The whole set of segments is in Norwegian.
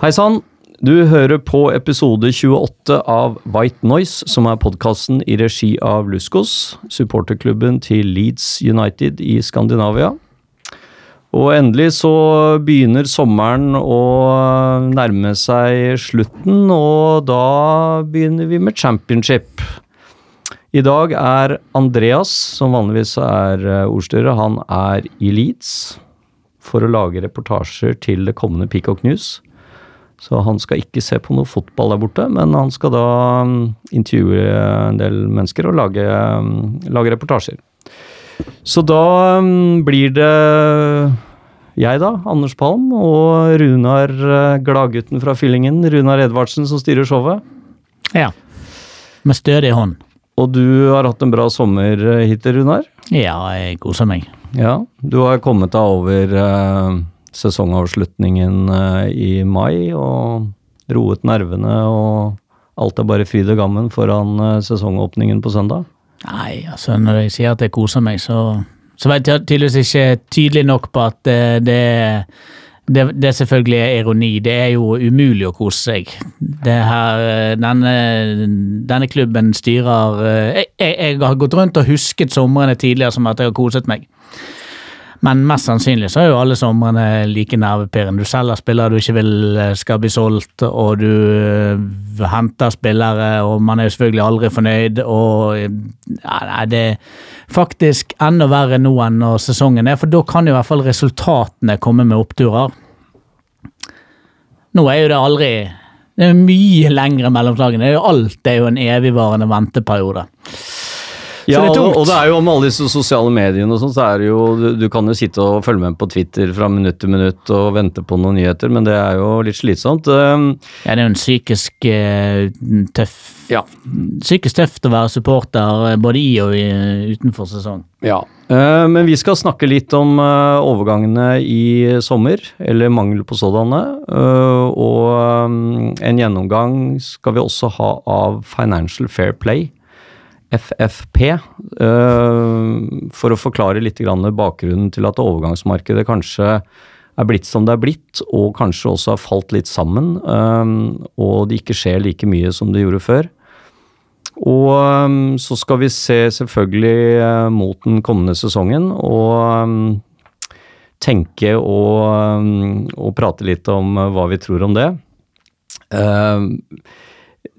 Hei sann! Du hører på episode 28 av White Noise, som er podkasten i regi av Luskos, supporterklubben til Leeds United i Skandinavia. Og endelig så begynner sommeren å nærme seg slutten, og da begynner vi med championship. I dag er Andreas, som vanligvis er eh, ordstyrer, han er i Leeds for å lage reportasjer til det kommende Peacock News. Så han skal ikke se på noe fotball der borte, men han skal da mm, intervjue en del mennesker og lage, mm, lage reportasjer. Så da mm, blir det jeg, da, Anders Palm, og Runar, eh, gladgutten fra Fyllingen, Runar Edvardsen, som styrer showet. Ja. Med stødig hånd. Og du har hatt en bra sommer eh, hittil, Runar? Ja, jeg koser meg. Ja, du har kommet deg over eh, sesongavslutningen eh, i mai og roet nervene og alt er bare fryd og gammen foran eh, sesongåpningen på søndag? Nei, altså når jeg sier at jeg koser meg, så, så vet jeg tydeligvis ikke tydelig nok på at det, det, det, selvfølgelig er ironi. Det er jo umulig å kose seg. Her, eh, denne, denne klubben styrer jeg, jeg, jeg har gått rundt og husket somrene tidligere som at jeg har koset meg. Men mest sannsynlig så er jo alle somrene like nervepirrende. Du selger spillere du ikke vil eh, skal bli solgt, og du eh, henter spillere, og man er jo selvfølgelig aldri fornøyd. Og eh, ja, nei, det er faktisk enda verre nå enn når sesongen er, for da kan jo i hvert fall resultatene komme med oppturer. Nå er jo det aldri Det er mye lengre mellom alt er jo en evigvarende venteperiode. Ja, det er og, tungt. og det er jo med alle disse sosiale mediene og sånn, så er det jo du, du kan jo sitte og følge med på Twitter fra minutt til minutt og vente på noen nyheter, men det er jo litt slitsomt. Um, Ja, det er jo en psykisk eh, tøff Ja. Psykisk tøft å være supporter eh, både i og i, utenfor sesong. Ja, eh, men vi skal snakke litt om eh, overgangene i sommer, eller mangel på sådanne. eh, og eh, en gjennomgang skal vi også ha av Financial Fair Play, FFP, eh, for å forklare litt bakgrunnen til at overgangsmarkedet kanskje er blitt som det er blitt, og kanskje også har falt litt sammen, eh, og det ikke skjer like mye som det gjorde før. Og um, så skal vi se selvfølgelig uh, mot den kommende sesongen og tenke og, og prate litt om uh, hva vi tror om det. Um,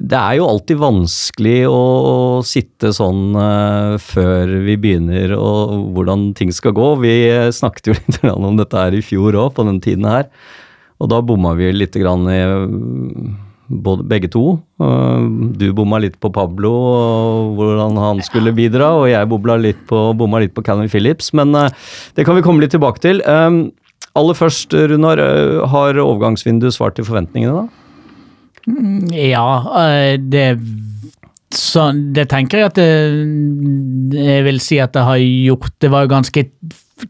det er jo alltid vanskelig å, sitte sånn uh, før vi begynner og hvordan ting skal gå. Vi uh, snakket jo litt om dette her i fjor òg, på den tiden her. Og da bomma vi litt grann i både, begge to. Uh, Du bomma litt på Pablo og hvordan han skulle bidra, og jeg bomma litt på, bomma litt på Calvin Phillips, men uh, det kan vi komme litt tilbake til. Um, aller først, Runar, har overgangsvinduet svart til forventningene, da? Ja, eh, det så det tenker jeg at det, Jeg vil si at det har gjort Det var jo ganske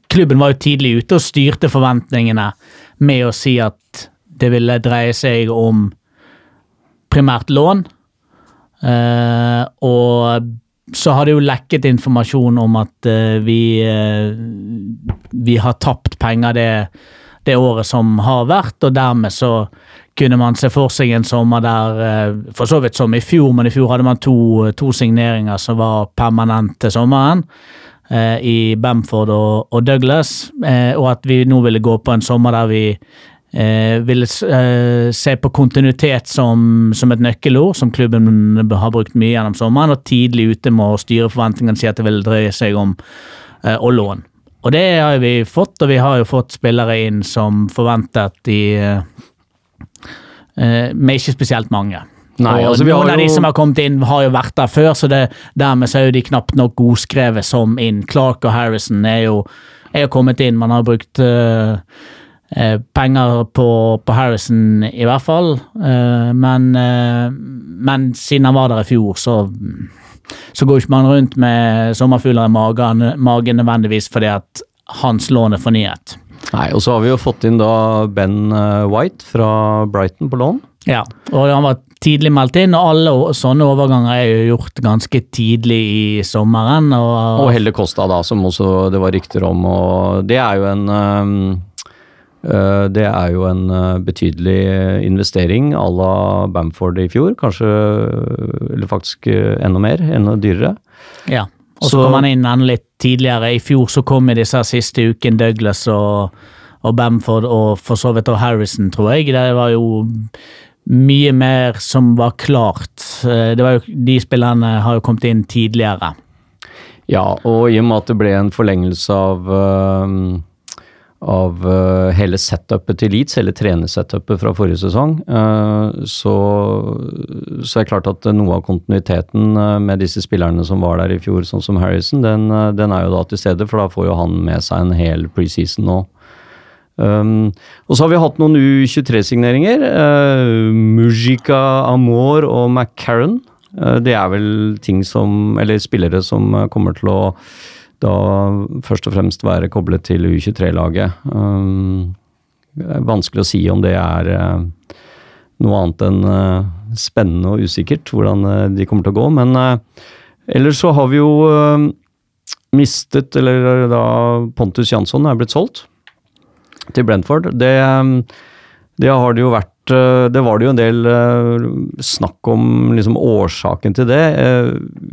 Klubben var jo tidlig ute og styrte forventningene med å si at det ville dreie seg om primært lån. Eh, og så har det jo lekket informasjon om at eh, vi eh, vi har tapt penger det, det året som har vært, og dermed så kunne man se for seg en sommer der eh, For så vidt som i fjor, men i fjor hadde man to, to signeringer som var permanent til sommeren. eh, I Bamford og, og Douglas, eh, og at vi nå ville gå på en sommer der vi eh, ville eh, se på kontinuitet som, som et nøkkelord, som klubben har brukt mye gjennom sommeren, og tidlig ute med å styre forventningene si at det ville dreie seg om eh, å lån. Og det har vi fått, og vi har jo fått spillere inn som forventet i eh, eh, Med ikke spesielt mange. Nei, altså, vi noen har av de som har kommet inn, har jo vært der før, så det, dermed så er jo de knapt nok godskrevet som inn. Clark og Harrison er jo, er jo kommet inn. Man har brukt eh, eh, penger på, på Harrison, i hvert fall. Eh, men, eh, men siden han var der i fjor, så, så går ikke man rundt med sommerfugler i magen, magen nødvendigvis fordi at hans lån er fornyet. Nei, og så har vi jo fått inn da Ben eh, White fra Brighton på lån. Ja, og han var tidlig meldt inn, og alle sånne overganger er jo gjort ganske tidlig i sommeren. Og, Og Helle Kosta da, som også det var rykter om. og Det er jo en øh, det er jo en øh, betydelig investering à la Bamford i fjor. Kanskje Eller faktisk øh, enda mer, enda dyrere. ja. og så kom han inn enda litt tidligere. I fjor så kom i disse siste uken Douglas og, og Bamford og for så vidt og Harrison, tror jeg. Det var jo mye mer som var klart. Eh, Det var jo, de spillerne har jo kommet inn tidligere. Ja, og i og med at det ble en forlengelse av øhm, av øh, hele setupet til Leeds, hele trenersetupet fra forrige sesong, øh, så, så er det klart at noe av kontinuiteten øh, med disse spillerne som var der i fjor, sånn som Harrison, den, den er jo da til stede, for da får jo han med seg en hel preseason nå. Um, og så har vi hatt noen U23-signeringer. Uh, Mujika Amor og McCarran. Uh, det er vel ting som Eller spillere som kommer til å da først og fremst være koblet til U23-laget. Um, vanskelig å si om det er uh, noe annet enn uh, spennende og usikkert hvordan de kommer til å gå, men ellers så har vi jo mistet, eller da Pontus Jansson er blitt solgt til Brentford. Det, det har det jo vært Det var det jo en del snakk om liksom årsaken til det.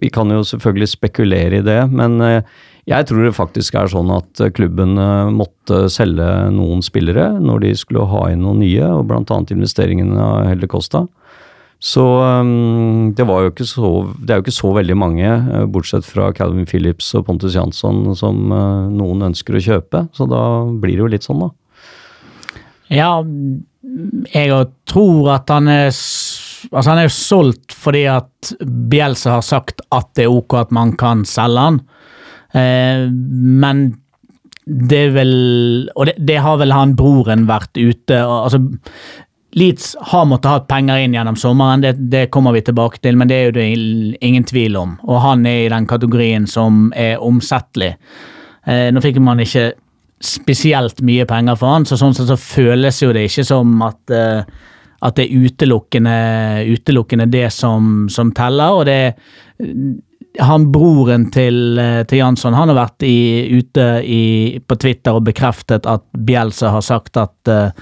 Vi kan jo selvfølgelig spekulere i det, men jeg tror det faktisk er sånn at uh, klubben uh, måtte selge noen spillere når de skulle ha inn noen nye, og bl.a. investeringen av Helle Costa. Så um, det var jo ikke så Det er jo ikke så veldig mange, uh, bortsett fra Calvin Phillips og Pontus Jansson, som noen ønsker å kjøpe. Så da blir det jo litt sånn, da. Ja, jeg tror at han er Altså, han er jo solgt fordi at Bielsa har sagt at det er ok at man kan selge han. Eh, men det er vel Og det, det har vel han broren vært ute og, Altså, Leeds har måttet ha penger inn gjennom sommeren, det, det kommer vi tilbake til, men det er jo det ingen tvil om. Og han er i den kategorien som er omsettelig. Eh, nå fikk man ikke spesielt mye penger for han, så sånn sett så føles jo det ikke som at, eh, at det er utelukkende, utelukkende det som, som teller. og det han Broren til, eh, til Jansson han har vært i, ute i, på Twitter og bekreftet at Bjelse har sagt at eh,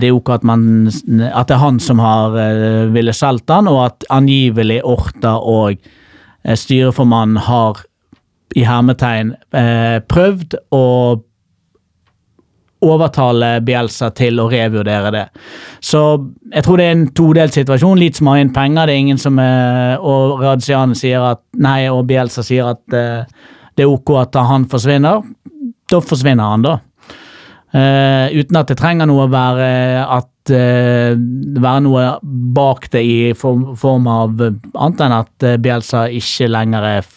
det er ok at, man, at det er han som har uh, ville solgt han, og at angivelig Orta og uh, styreformannen har i hermetegn prøvd å overtale Bielsa til å revurdere det. Så jeg tror det er en todelt situasjon. Leeds må ha inn penger, det er ingen som er, og Radzian sier at nei, og Bielsa sier at eh, det er ok at han forsvinner. Da forsvinner han, da. Uh, uten at det trenger noe å være at eh, være noe bak det i form, av eh, annet enn at eh, Bielsa ikke lenger er,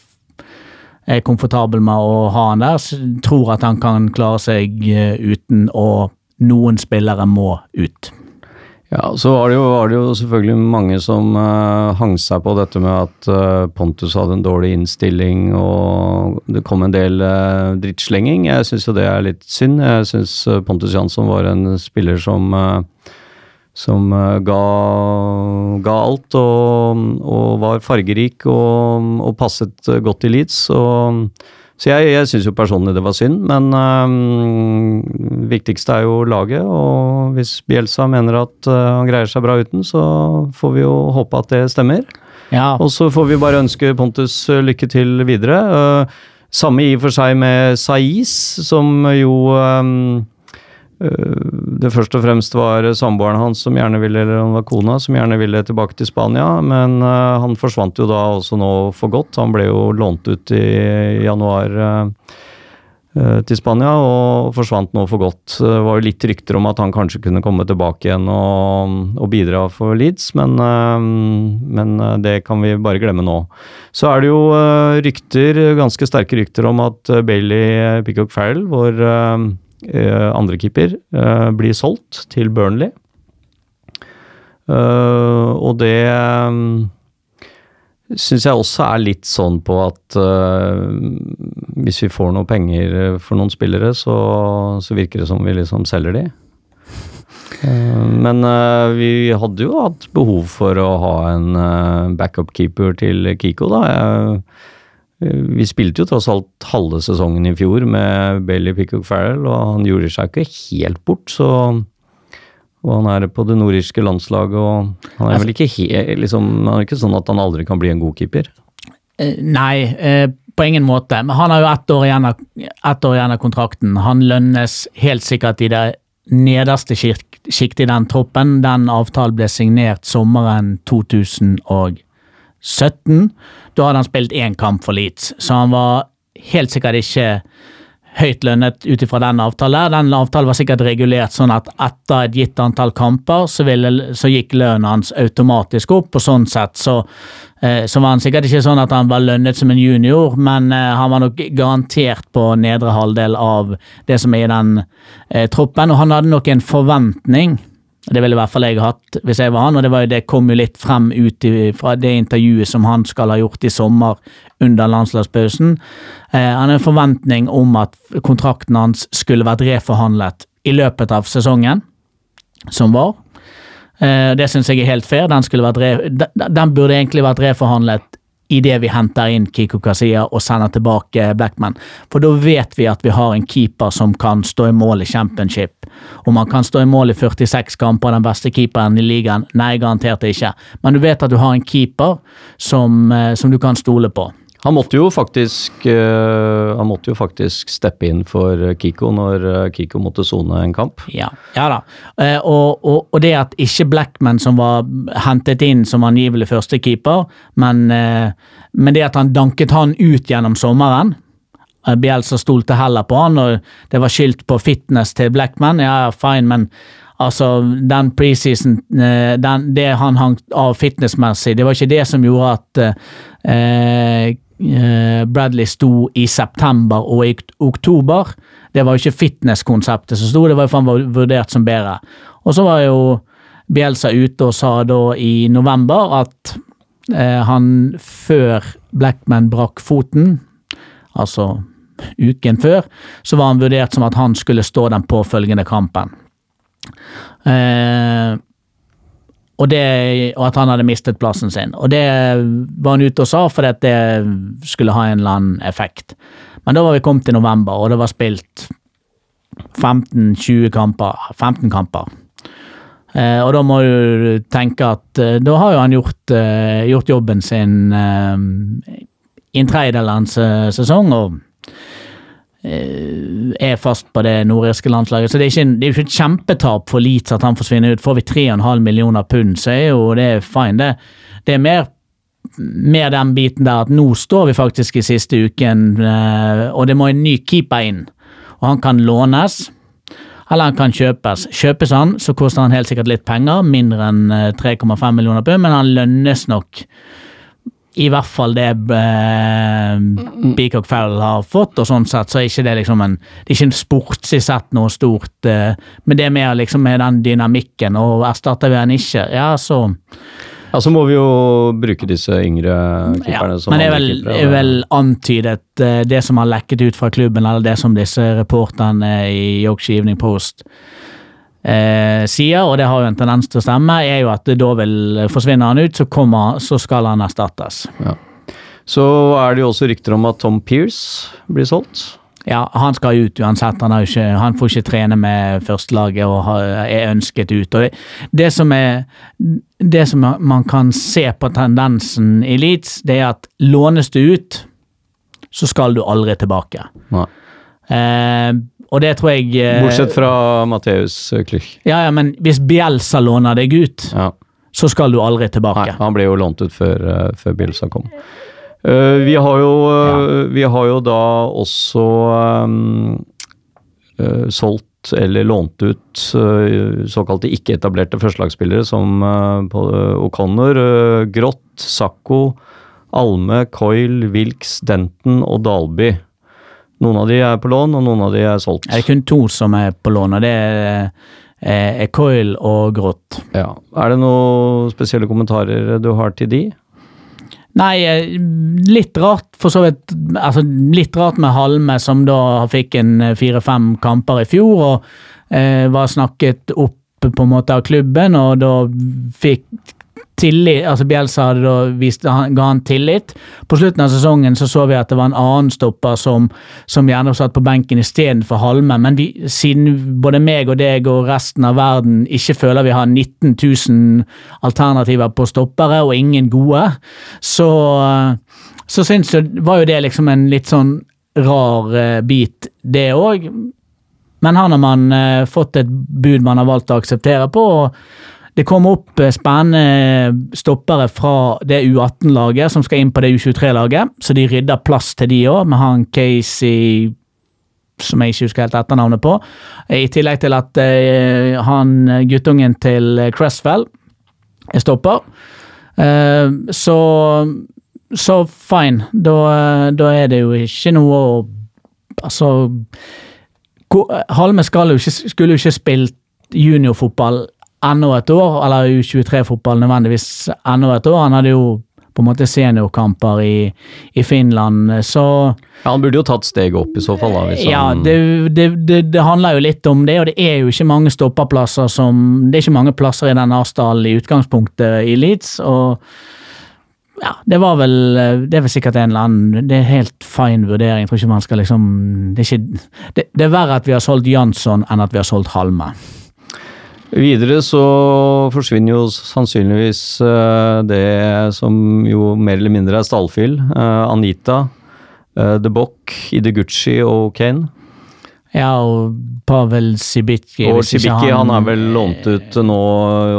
er komfortabel med å ha han der. Tror at han kan klare seg eh, uten og noen spillere må ut. Ja, så var det jo, var det jo selvfølgelig mange som uh, hang seg på dette med at uh, Pontus hadde en dårlig innstilling, og det kom en del uh, drittslenging. Jeg syns jo det er litt synd. Jeg syns Pontus Jansson var en spiller som eh, som eh, ga, ga alt og, og var fargerik og, og passet eh, godt i Leeds. Og, så jeg, jeg syns jo personlig det var synd, men det viktigste er jo laget. Og hvis Bjelsa mener at øh, han greier seg bra uten, så får vi jo håpe at det stemmer. Ja, Og så får vi bare ønske Pontus øh, lykke til videre. Øh, samme i og for seg med Saiz, som jo øh, det først og fremst var samboeren hans som gjerne ville, eller han var kona, som gjerne ville tilbake til Spania. Men øh, han forsvant jo da også nå for godt. Han ble jo lånt ut i januar øh, til Spania og forsvant nå for godt. Det var jo litt rykter om at han kanskje kunne komme tilbake igjen og, og bidra for Leeds, men, men det kan vi bare glemme nå. Så er det jo rykter, ganske sterke rykter om at Bailey Pickock Farrell, vår øh, keeper, andrekeeper, uh, blir solgt til Burnley. Eh, og det um, syns jeg også er litt sånn på at hvis vi får noe penger for noen spillere, så, så virker det som vi liksom selger de. Men vi hadde jo hatt behov for å ha en backup-keeper til Kiko, da. Jeg, vi spilte jo tross alt halve sesongen i fjor med Bailey Pickock Farrell, og han gjorde seg ikke helt bort, så og han er på det nordirske landslaget, og han er vel ikke helt liksom, Han er ikke sånn at han aldri kan bli en god keeper? Eh, nei, eh, på ingen måte. Men han har jo ett år, igjen av, ett år igjen av kontrakten. Han lønnes helt sikkert i det nederste sjiktet i den troppen. Den avtalen ble signert sommeren 2017. Da hadde han spilt én kamp for Leeds, så han var helt sikkert ikke høyt lønnet ut ifra den avtalen. Den avtalen var sikkert regulert sånn at etter et gitt antall kamper, så, ville, så gikk lønnen hans automatisk opp. og sånn sett så, eh, så, var han sikkert ikke sånn at han var lønnet som en junior, men eh, han var nok garantert på nedre halvdel av det som er i den eh, troppen. Og han hadde nok en forventning det ville i hvert fall jeg hatt hvis jeg var han, og det, var det kom jo litt frem ut fra det intervjuet som han skal ha gjort i sommer under landslagspausen. Eh, han har en forventning om at kontrakten hans skulle vært reforhandlet i løpet av sesongen som var. Eh, det syns jeg er helt fair. Den, re, den burde egentlig vært reforhandlet idet vi henter inn Kiko Kasia og sender tilbake Blackman. For da vet vi at vi har en keeper som kan stå i mål i championship. Om han kan stå i mål i 46 kamper, den beste keeperen i ligaen? Nei, garantert ikke. Men du vet at du har en keeper som, eh, som du kan stole på. Han måtte jo faktisk uh, han måtte jo faktisk steppe inn for Kiko når uh, Kiko måtte sone en kamp. Ja, ja da. Uh, og, og, og, det at ikke Blackman som var hentet inn som angivelig førstekeeper, men, men det at han danket han ut gjennom sommeren Bielsa stolte heller på han, og det var skilt på fitness til Blackman. Ja, fine, men Altså, den preseason Det han hang av fitnessmessig, det var ikke det som gjorde at eh, Eh, Bradley sto i september og i oktober. Det var jo ikke fitnesskonseptet som sto, det var jo han var vurdert som bedre. Og så var jo Bielsa ute og sa da i november at eh, han før Blackman brakk foten, altså uken før, så var han vurdert som at han skulle stå den påfølgende kampen. Eh, og, det, og, at han hadde mistet plassen sin. Og det var han ute og sa fordi at det skulle ha en eller annen effekt. Men da var vi kommet til november, og det var spilt 15-20 kamper. 15 kamper. Eh, og da må du tenke at eh, da har jo han gjort, eh, gjort jobben sin eh, i en tredjedel av en sesong. og Eh, er fast på det nordirske landslaget. Så det er, ikke, det er ikke et kjempetap for Leeds at han forsvinner ut. Får vi 3,5 millioner pund, så er jo det fine. Det, det er mer, mer, den biten der at nå står vi faktisk i siste uken, eh, og det må en ny keeper inn. Og han kan lånes. Eller han kan kjøpes. Kjøpes han, så koster han helt sikkert litt penger, mindre enn 3,5 eh, millioner pund, men han lønnes nok i hvert fall det eh, Beacock Farrell har fått, og sånn sett så er ikke det liksom en Det er ikke en sportslig sett noe stort, eh, men det mer liksom med den dynamikken, og erstatter vi den ikke, ja, så ja, Så må vi jo bruke disse yngre keeperne. Ja, men det er vel, er vel antydet uh, det som har lekket ut fra klubben, eller det som disse reporterne i Yorkshire Evening Post eh, sier, og det har jo en tendens til å stemme, er jo at da vil forsvinner han ut, så, kommer, så skal han erstattes. Ja. Så er det jo også rykter om at Tom Pearce blir solgt. Ja, han skal ut uansett. Han, ikke, han får ikke trene med førstelaget og er ønsket ut. Det, det, som er, det som man kan se på tendensen i Leeds, det er at lånes du ut, så skal du aldri tilbake. Eh, og det tror jeg eh, Bortsett fra Matheus Klich. Ja, ja, men hvis Bielsa låner deg ut, ja. så skal du aldri tilbake. Nei, han ble jo lånt ut før, uh, før Bielsa kom. Uh, vi, har jo, uh, ja. vi har jo da også um, solgt eller lånt ut såkalte ikke-etablerte førstelagsspillere som O'Connor, Grått, Sakko, Alme, Coil, Wilks, Denton og Dalby. Noen av de er på lån, og noen av de er solgt. Det er kun to som er på lån, og det er, er Coil og Grått. Ja. Er det noen spesielle kommentarer du har til de? Nei, eh, litt rart for så vidt. Altså, litt rart med Halme, som da fikk en eh, fire-fem kamper i fjor, og eh, var snakket opp på en måte av klubben, og da fikk tillit, altså Bjelsa hadde da vist, han, ga han tillit. På slutten av sesongen så så vi at det var en annen stopper som, som gjerne satt på benken istedenfor Halme, men vi, siden både meg og deg og resten av verden ikke føler vi har 19 000 alternativer på stoppere, og ingen gode, så, så syns jeg var jo det liksom en litt sånn rar uh, bit, det òg. Men han har man uh, fått et bud man har valgt å akseptere på. og det kom opp eh, spennende stoppere fra det U18-laget som skal inn på det U23-laget, så de rydder plass til de òg, med han Casey som jeg ikke husker helt etternavnet på. I tillegg til at eh, han guttungen til Cressfell er stopper. Eh, så så fine. Da, da er det jo ikke noe å Altså Halme skal jo ikke, skulle jo ikke spilt juniorfotball enda et år, eller U23-fotball nødvendigvis enda et år. Han hadde jo på en måte seniorkamper i, i Finland, så Ja, Han burde jo tatt steget opp i så fall. da, ja, det, det, det, det handler jo litt om det, og det er jo ikke mange stopperplasser som Det er ikke mange plasser i den Arsdalen i utgangspunktet i Leeds, og ja, det var vel Det er vel sikkert en eller annen Det er helt fine vurdering. Jeg tror ikke man skal liksom Det er, ikke, det, det er verre at vi har solgt Jansson enn at vi har solgt Halme. Videre så forsvinner jo sannsynligvis eh, det som jo mer eller mindre er stallfyll. Eh, Anita, The Bock, Ideguchi og Kane. Ja, og Pavel Sibiki. Og Sibiki han, han er vel lånt ut nå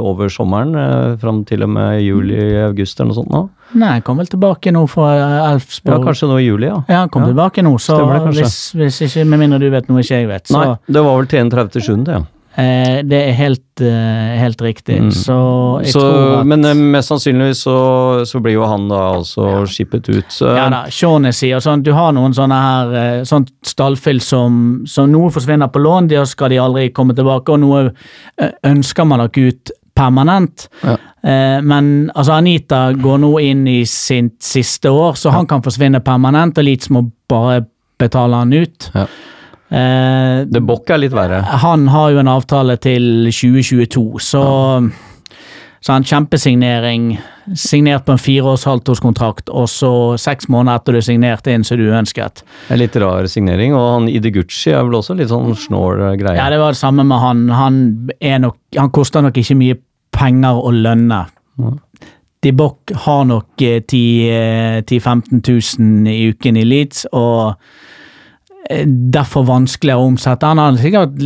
over sommeren, fram til og med juli-august eller noe sånt nå? Nei, han kom vel tilbake nå fra Elfsborg. Ja, kanskje nå i juli, ja. Ja, han kom Ja. tilbake nå, så det hvis, hvis ikke, med mindre du vet noe ikke jeg vet, så Nei, det var vel 31.7., det. ja. Eh, det er helt, eh, helt riktig. Mm. Så jeg Så, tror at men eh, mest sannsynligvis så, så blir jo han da altså skippet ut. Så, Ja da, Shaunessy og sånn. Du har noen sånne her eh, sånt stallfyll som, som noe forsvinner på lån, der skal de aldri komme tilbake, og noe eh, ønsker man nok ut permanent. Ja. Men altså Anita går nå inn i sitt siste år, så han kan forsvinne permanent, og Leeds må bare betale han ut. Ja. Eh, The Bock er litt verre. han har jo en avtale til 2022, så, så han kjempesignering. Signert på en fireårs halvtårskontrakt, og så seks måneder etter du signerte inn, så du uønsket. En litt rar signering. Og han Ideguchi er vel også litt sånn snål eh, greie. Ja, det var det samme med han. Han, nok, han koster nok ikke mye penger å lønne. De Bock har nok eh, 10 eh, 10 000-15 000 i uken i Leeds, og derfor vanskeligere å omsette. Han, har sikkert,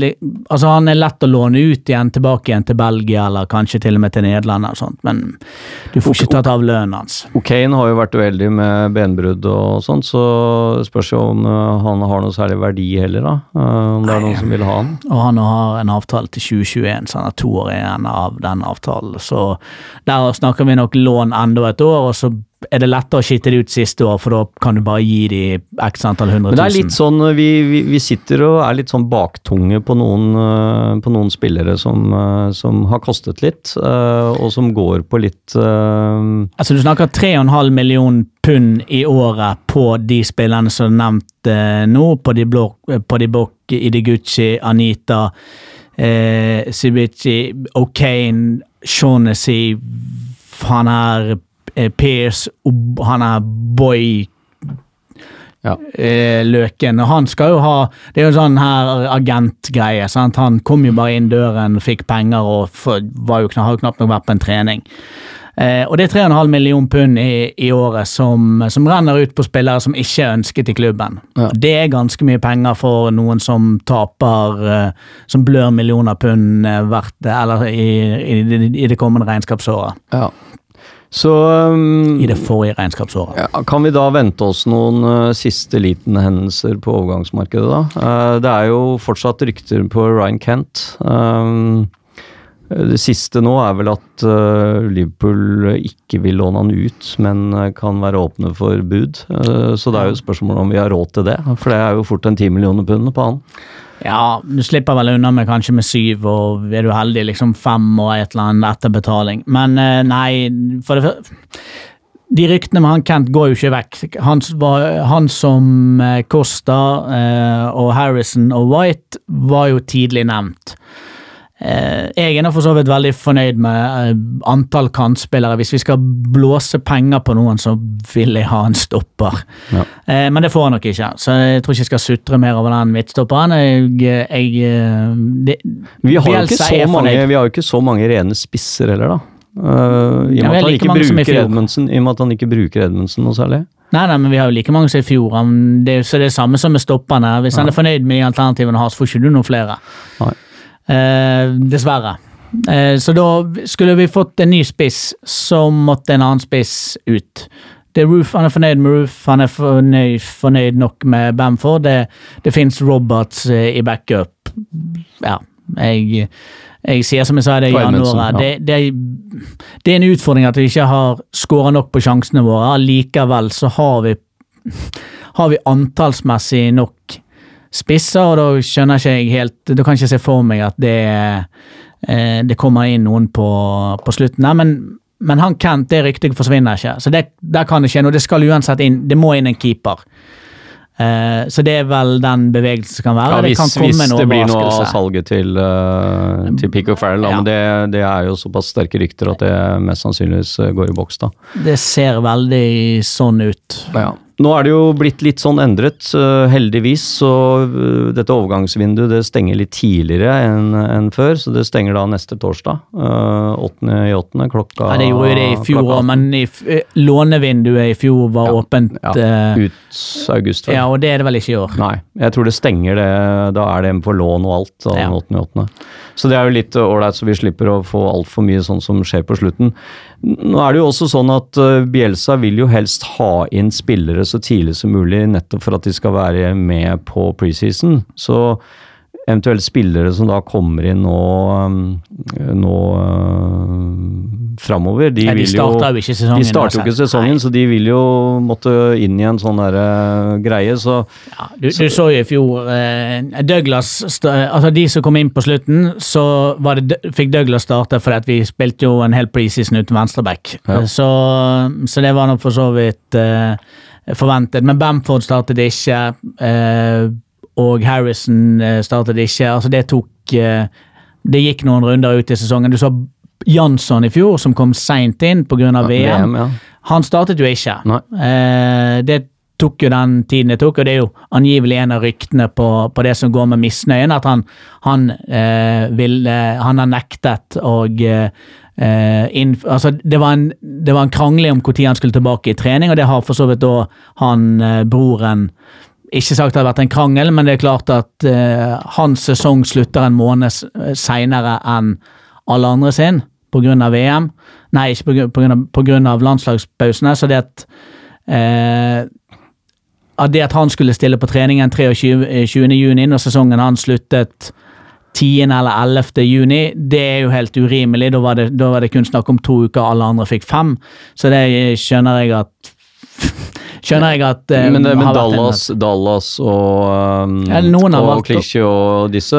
altså han er lett å låne ut igjen, tilbake igjen til Belgia, eller kanskje til og med til Nederland, og sånt, men du får ikke tatt av lønnen hans. Kane har jo vært uheldig med benbrudd og sånt, så spørs jo om eh, han har noe særlig verdi heller, da. Eh, om det er noen som vil ha han. Og han har en avtale til 2021, så han har to år igjen av den avtalen. Så der snakker vi nok lån enda et år, og så er det lettere å skitte det ut siste år, for da kan du bare gi de x antall hundre Men det er litt sånn, vi, vi, vi sitter og er litt sånn baktunge på noen, eh, på noen spillere som, eh, som har kostet litt, eh, og som går på litt eh, Altså Du snakker 3,5 million pund i året på de spillerne som er nevnt eh, nå, på de blå, på de Bok, Idiguchi, Anita, eh, Sibici, O'Kane, Shaughnessy, han er eh, Pierce, han er Boy Ja. eh, Løken. Og han skal jo ha Det er jo en sånn her agentgreie. sant? Han kom jo bare inn døren, fikk penger og for, var jo, har jo knapt nok vært på en trening. Eh, og det er 3,5 million pund i, i året som, som renner ut på spillere som ikke er ønsket i klubben. Ja. Det er ganske mye penger for noen som taper eh, Som blør millioner pund eh, hvert Eller i, i, i det kommende regnskapsåret. Ja. Så um, I det forrige regnskapsåret. ja, Kan vi da vente oss noen uh, siste liten hendelser på overgangsmarkedet, da? Uh, det er jo fortsatt rykter på Ryan Kent. Um, Det siste nå er vel at uh, Liverpool ikke vil låne han ut, men eh, kan være åpne for bud. Eh, så det er jo et spørsmål om vi har råd til det. For det er jo fort en ti millioner pund på han. Ja, du slipper vel unna med kanskje med syv, og er du heldig liksom fem og et eller annet etter betaling. Men eh, nei, for det de ryktene med han Kent går jo ikke vekk. Han, var, han som eh, Costa eh, og Harrison og White var jo tidlig nevnt. Eh, jeg er nå for så vidt veldig fornøyd med eh, antall kantspillere. Hvis vi skal blåse penger på noen, så vil jeg ha en stopper. Ja. Eh, men det får jeg nok ikke, så jeg tror ikke jeg skal sutre mer over den midtstopperen. Jeg, jeg, det, Vi har, mange, vi har jo ikke så mange rene spisser heller, da. Uh, I og ja, han like. Edmundsen, i og med at han ikke bruker Edmundsen noe særlig. Nei, nei, men vi har jo like mange som i fjor. Han- Det er så det er samme som med stopperne. Hvis han er fornøyd med de alternativene han har, så får ikke du noen flere. Nei. Eh, dessverre. Eh, så da skulle vi fått en ny spiss, så måtte en annen spiss ut. Det er Roof, Han er fornøyd med Roof, han er fornøyd, fornøyd nok med Bamford. Det, det fins Roberts eh, i backup. Ja, jeg, jeg sier som jeg sa det i januar. Det, det, det er en utfordring at vi ikke har skåra nok på sjansene våre. Likevel så har vi, har vi antallsmessig nok spisser, og da skjønner ikke jeg helt Da kan jeg ikke se for meg at det, eh, det kommer inn noen på, på slutten der. Men, men han Kent, det ryktet forsvinner ikke. Så det, der kan det skje noe. Det skal uansett inn Det må inn en keeper. Eh, så det er vel den bevegelsen som kan være. Ja, det kan hvis det blir noe av salget til, uh, til Pico Farrell, Ja. men det, det er jo såpass sterke rykter at det mest sannsynligvis eh, går i boks, da. Det ser veldig sånn ut. Nå er det jo blitt litt sånn endret, eh, heldigvis. Så eh, dette overgangsvinduet det stenger litt tidligere enn en før. Så det stenger da neste torsdag. eh, 8. i 8. klokka Ja, det gjorde jo det i fjor òg, men i, eh, lånevinduet i fjor var Ja, åpent. ja, eh, Ut august, vel. ja, og det er det vel ikke i år. Nei, jeg tror det stenger det. Da er det på lån og alt. Da, Ja. den 8. i 8. Så det er jo litt ålreit, så vi slipper å få altfor mye sånn som skjer på slutten. Nå er det jo også sånn at eh, Bielsa vil jo helst ha inn spillere så tidlig som mulig, nettopp for at de skal være med på preseason. Så eventuelt spillere som da kommer inn nå, um, nå uh, framover, de, Ja, de vil jo ikke sesongen De starter jo ikke sesongen, Nei. så de vil jo måtte inn i en sånn derre greie, så Ja, du, du så jo i fjor eh, Douglas Altså De som kom inn på slutten, så var det, fikk Douglas starte fordi at vi spilte jo en hel preseason uten venstreback. Ja. Så, så det var nå for så vidt eh, forventet. Men Bamford startet ikke, eh, og Harrison eh, startet ikke. Altså Det tok eh, Det gikk noen runder ut i sesongen. Du så Jansson i fjor, som kom seint inn pga. ja, VM. ja. Han startet jo ikke. Eh, det tok jo den tiden det tok, og det er jo angivelig en av ryktene på, på det som går med misnøyen, at han, han, eh, vil, eh, han har nektet å eh, inn, altså det, var en, det var en krangling om når han skulle tilbake i trening, og det har for så vidt da han, broren ikke sagt det har vært en krangel, men det er klart at eh, hans sesong slutter en måned s- seinere enn alle andre sin pga. VM. Nei, ikke på landslagspausene. Så det at eh, at det at han skulle stille på treningen 23. eh, 20. juni når sesongen han sluttet 10. eller 11. juni, det er jo helt urimelig. Da var det, da var det kun snakk om to uker, alle andre fikk fem. Så det skjønner jeg at Skjønner jeg at eh, Men, men har vært en- Dallas, Dallas og, um, og å- og disse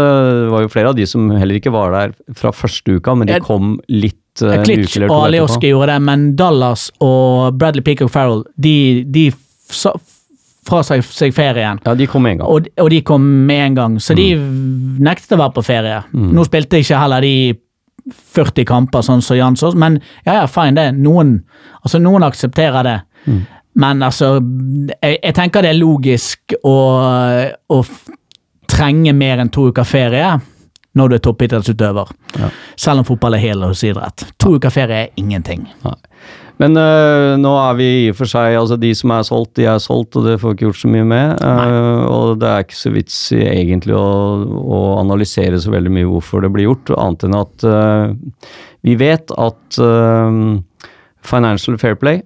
var jo flere av de som heller ikke var der fra første uka, men de jeg, kom litt uh, Klitsch og Alioski gjorde det, men Dallas og Bradley Peacock Farrell, de, de fra seg, seg ferien. Ja, de kom med en gang. Og, og de kom med en gang, så de Mm. nektet å være på ferie. Nå spilte ikke heller de 40 kamper, sånn som Jansson, men ja, ja, fine det. Noen, altså, noen aksepterer det. Mm. Men altså, jeg, jeg tenker det er logisk å, å trenge mer enn to uker ferie når du er toppidrettsutøver. Ja. Selv om fotball er helårsidrett. To uker ferie er ingenting. Nei. Men øh, nå er vi i og for seg altså De som er solgt, de er solgt, og det får vi ikke gjort så mye med. Uh, og det er ikke så vits egentlig å, å analysere så veldig mye hvorfor det blir gjort, annet enn at øh, vi vet at øh, Financial Fair Play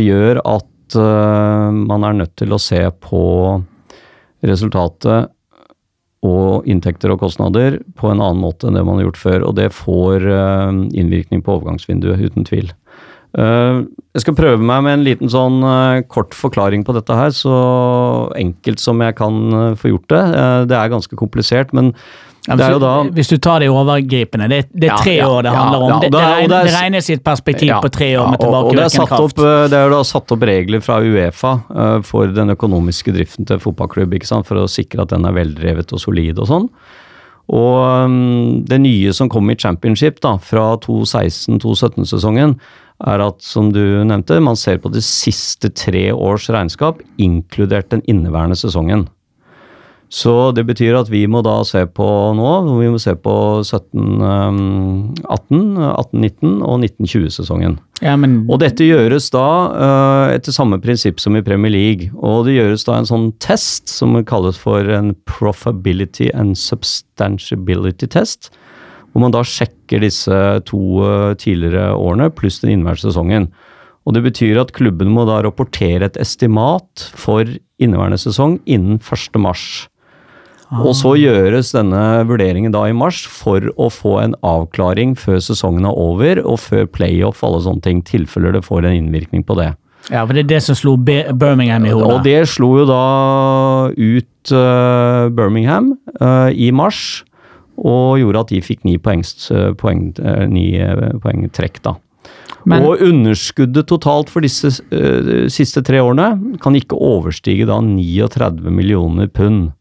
gjør at øh, man er nødt til å se på resultatet og inntekter og kostnader på en annen måte enn det man har gjort før. Og det får eh, innvirkning på overgangsvinduet, uten tvil. Eh, jeg skal prøve meg med en liten sånn eh, kort forklaring på dette her, så enkelt som jeg kan eh, få gjort det. Eh, det er ganske komplisert, men Ja, jo da Hvis du tar det overgripende, det, det er tre år det handler om. det, det, regnes, det regnes i et perspektiv på tre år med tilbakevirkende kraft. opp, eh, det er da satt opp regler fra Uefa uh, for den økonomiske driften til fotballklubb, for å sikre at den er veldrevet og solid og sånn. Og um, det nye som kom i championship da, fra 2016-2017-sesongen, er at, som du nevnte, man ser på de siste tre års regnskap, inkludert den inneværende sesongen. Så det betyr at vi må da se på nå, vi må se på 17, um, 18, 18-19 og 19-20-sesongen. Ja, men Og dette gjøres da eh, etter samme prinsipp som i Premier League. Og det gjøres da en sånn test som kalles for en profability and substantiability test. Hvor man da sjekker disse to eh, tidligere årene pluss den inneværende sesongen. Og det betyr at klubben må da rapportere et estimat for inneværende sesong innen 1. mars. Og så gjøres denne vurderingen da i mars for å få en avklaring før sesongen er over, og før playoff og alle sånne ting, tilfeller det får en innvirkning på det. ja, for det er det som slo Birmingham i hodet. Og det slo jo da ut uh, Birmingham uh, i mars, og gjorde at de fikk ni, poengs, poeng, ni eh, poengtrekk, da. Men- og underskuddet totalt for disse uh, siste tre årene kan ikke overstige da 39 millioner pund.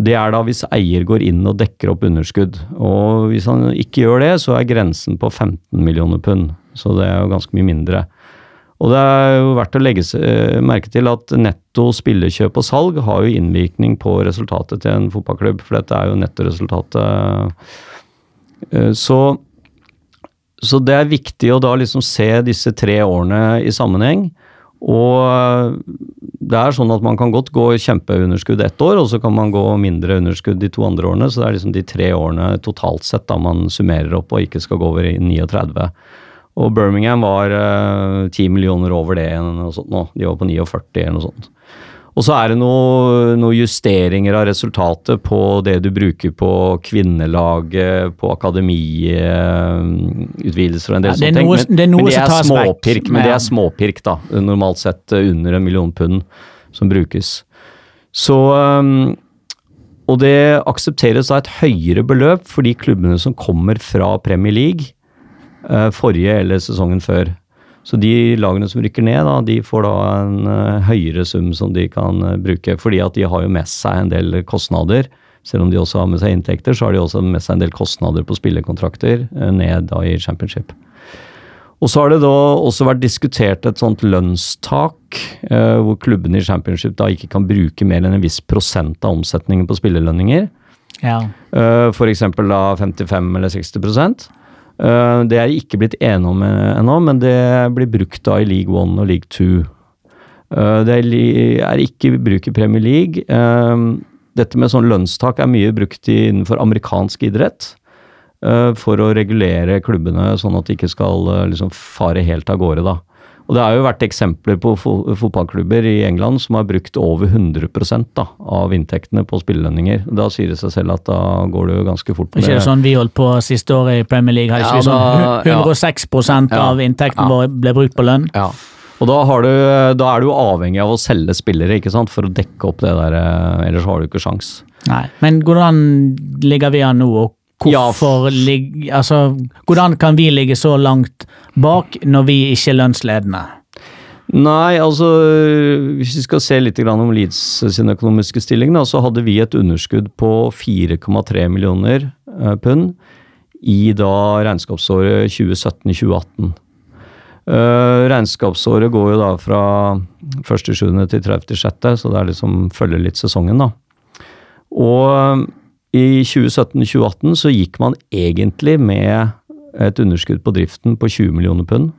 Det er da hvis eier går inn og dekker opp underskudd. Og hvis han ikke gjør det, så er grensen på 15 millioner pund. Så det er jo ganske mye mindre. Og det er jo verdt å legge eh, merke til at netto spillekjøp og salg har jo innvirkning på resultatet til en fotballklubb, for dette er jo nettoresultatet. Eh, Så, så det er viktig å da liksom se disse tre årene i sammenheng. Og det er sånn at man kan godt gå kjempeunderskudd ett år, og så kan man gå mindre underskudd de to andre årene. Så det er liksom de tre årene totalt sett da man summerer opp og ikke skal gå over i 39. Og Birmingham var eh, 10 millioner over det eller noe sånt nå. De var på 49 eller noe sånt. Og så er det noen noe justeringer av resultatet på det du bruker på kvinnelaget, på akademiutvidelser og en del Ja, sånne ting. Men, det er men det er småpirk, men det er småpirk, da. Normalt sett eh, under en million pund som brukes. Så um, Og det aksepteres da et høyere beløp for de klubbene som kommer fra Premier League eh, forrige eller sesongen før. Så de lagene som rykker ned, da, de får da en eh, høyere sum som de kan eh, bruke. Fordi at de har jo med seg en del kostnader. Selv om de også har med seg inntekter, så har de også med seg en del kostnader på spillekontrakter eh, ned da i championship. Og så har det da også vært diskutert et sånt lønnstak, hvor klubbene i championship da ikke kan bruke mer enn en viss prosent av omsetningen på spillelønninger. Ja. F.eks. da 55 eller 60 Eh, Det er ikke blitt enige om eh, ennå, men det blir brukt da i League One og League Two. Eh, Det er ikke bruk i Premier League. Eh, Dette med sånn lønnstak er mye brukt innenfor amerikansk idrett. eh, For å regulere klubbene sånn at de ikke skal eh, liksom fare helt av gårde, da. Og det har jo vært eksempler på fo fotballklubber i England som har brukt over 100 da, av inntektene på spillelønninger. Da sier det seg selv at da går det jo ganske fort. Ikke det sånn vi holdt på siste året i Premier League? Ja, vi sånn 106 Ja. av inntekten Ja. vår ble brukt på lønn? Ja. Og da, har du, da er du jo avhengig av å selge spillere ikke sant, for å dekke opp det der, eh, ellers har du ikke sjans. Nei. Men hvordan ligger vi an nå, og Ja, hvorfor lig, altså, Hvordan kan vi ligge så langt bak når vi ikke er lønnsledende? Nei, altså hvis vi skal se litt om Leeds sin økonomiske stilling, da, så hadde vi et underskudd på 4,3 millioner eh, pund i da regnskapsåret 2017-2018. Uh, regnskapsåret går jo da fra 1.7. til 30.6., så det er liksom følger litt sesongen, da. Og eh, i 2017-2018 så gikk man egentlig med et underskudd på driften på 20 millioner pund.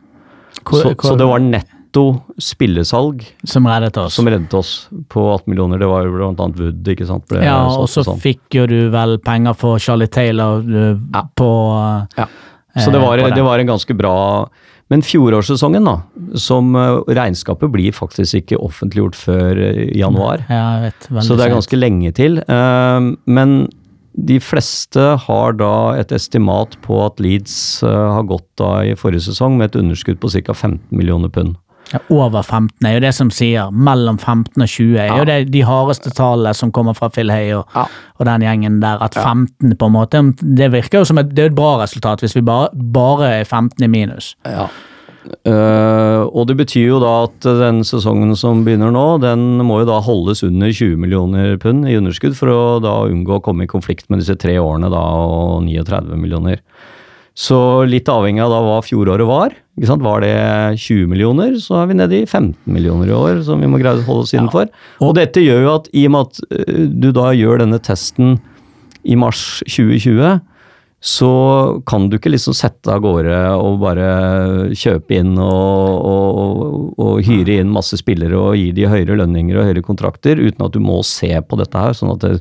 Hvor- så, hvor- så det var netto spillesalg Som reddet oss. som reddet oss på 18 millioner. Det var jo annet Wood, ikke sant. Ble ja, og så sånn. fikk jo du vel penger for Charlie Taylor du, Ja. på uh, Ja. Så det eh, var, det var en ganske bra Men fjorårssesongen, da, som eh, regnskapet blir faktisk ikke offentliggjort før eh, januar. Ja, jeg vet. Så det er ganske lenge til. Eh, Men de fleste har da et estimat på at Leeds eh, har gått da i forrige sesong med et underskudd på ca. 15 millioner pund. Ja, over 15 er jo det som sier. Mellom 15 og 20 er jo det de hardeste tallene som kommer fra Phil Hay og, Ja. og den gjengen der. At 15 på en måte, det virker jo som et, det er et bra resultat hvis vi bare, bare er 15 i minus. Ja. Eh, og det betyr jo da at den sesongen som begynner nå, den må jo da holdes under 20 millioner pund i underskudd for å da unngå å komme i konflikt med disse tre årene da og 39 millioner. Så litt avhengig av da hva fjoråret var. Ikke sant? Var det 20 millioner, så er vi nede i 15 millioner i år, som vi må greie å holde oss innenfor. Og dette gjør jo at i og med at eh, du da gjør denne testen i mars 2020, så kan du ikke liksom sette av gårde og bare kjøpe inn og, og, og hyre inn masse spillere og gi de høyere lønninger og høyere kontrakter, uten at du må se på dette her, sånn at det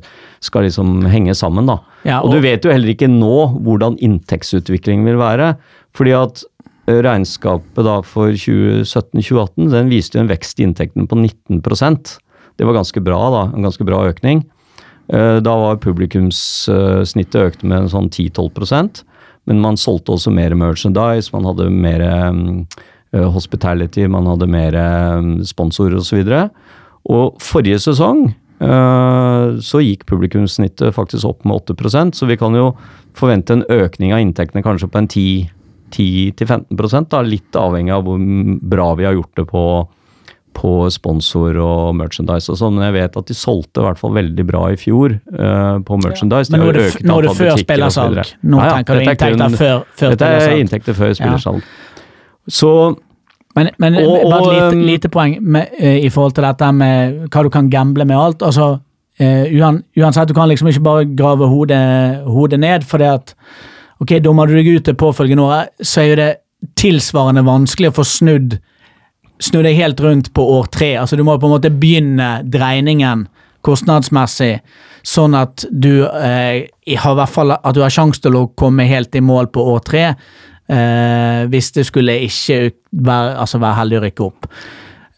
skal liksom henge sammen. da. Ja, og, og- du vet jo heller ikke nå hvordan inntektsutviklingen vil være. fordi at eh, regnskapet da for 2017-2018 den viste jo en vekst i inntektene på 19% Det var ganske bra, da. En ganske bra økning. Eh, Da var publikumssnittet økt med en sånn 10-12% men man solgte også mer merchandise, man hadde mer mm, eh, hospitality, man hadde mer mm, sponsorer osv. Og, og forrige sesong eh, så gikk publikumssnittet faktisk opp med 8% så vi kan jo forvente en økning av inntektene kanskje på en 10-15% da, litt avhengig av hvor bra vi har gjort det på på sponsor og merchandise og sånn, men jeg vet at de solgte i hvert fall veldig bra i fjor uh, på merchandise. Ja. Men nå er det, f- nå er det før og spillersalg. Nå Ja, ja, tenker du er inntekter før, før Dette er inntekter før spillersalg. Så Men, men Og- bare et lite, lite poeng med, uh, i forhold til dette med hva du kan gamble med alt. altså uh, Uansett, du kan liksom ikke bare grave hodet, hodet ned, for det at ok, Dummer du deg ut det påfølgende året, så er jo det tilsvarende vanskelig å få snudd snu deg helt rundt på år tre. Altså, du må på en måte begynne dreiningen kostnadsmessig, sånn at du eh, har hvert fall at du har sjanse til å komme helt i mål på år tre. Eh, hvis det skulle ikke være, altså være heldig å rykke opp.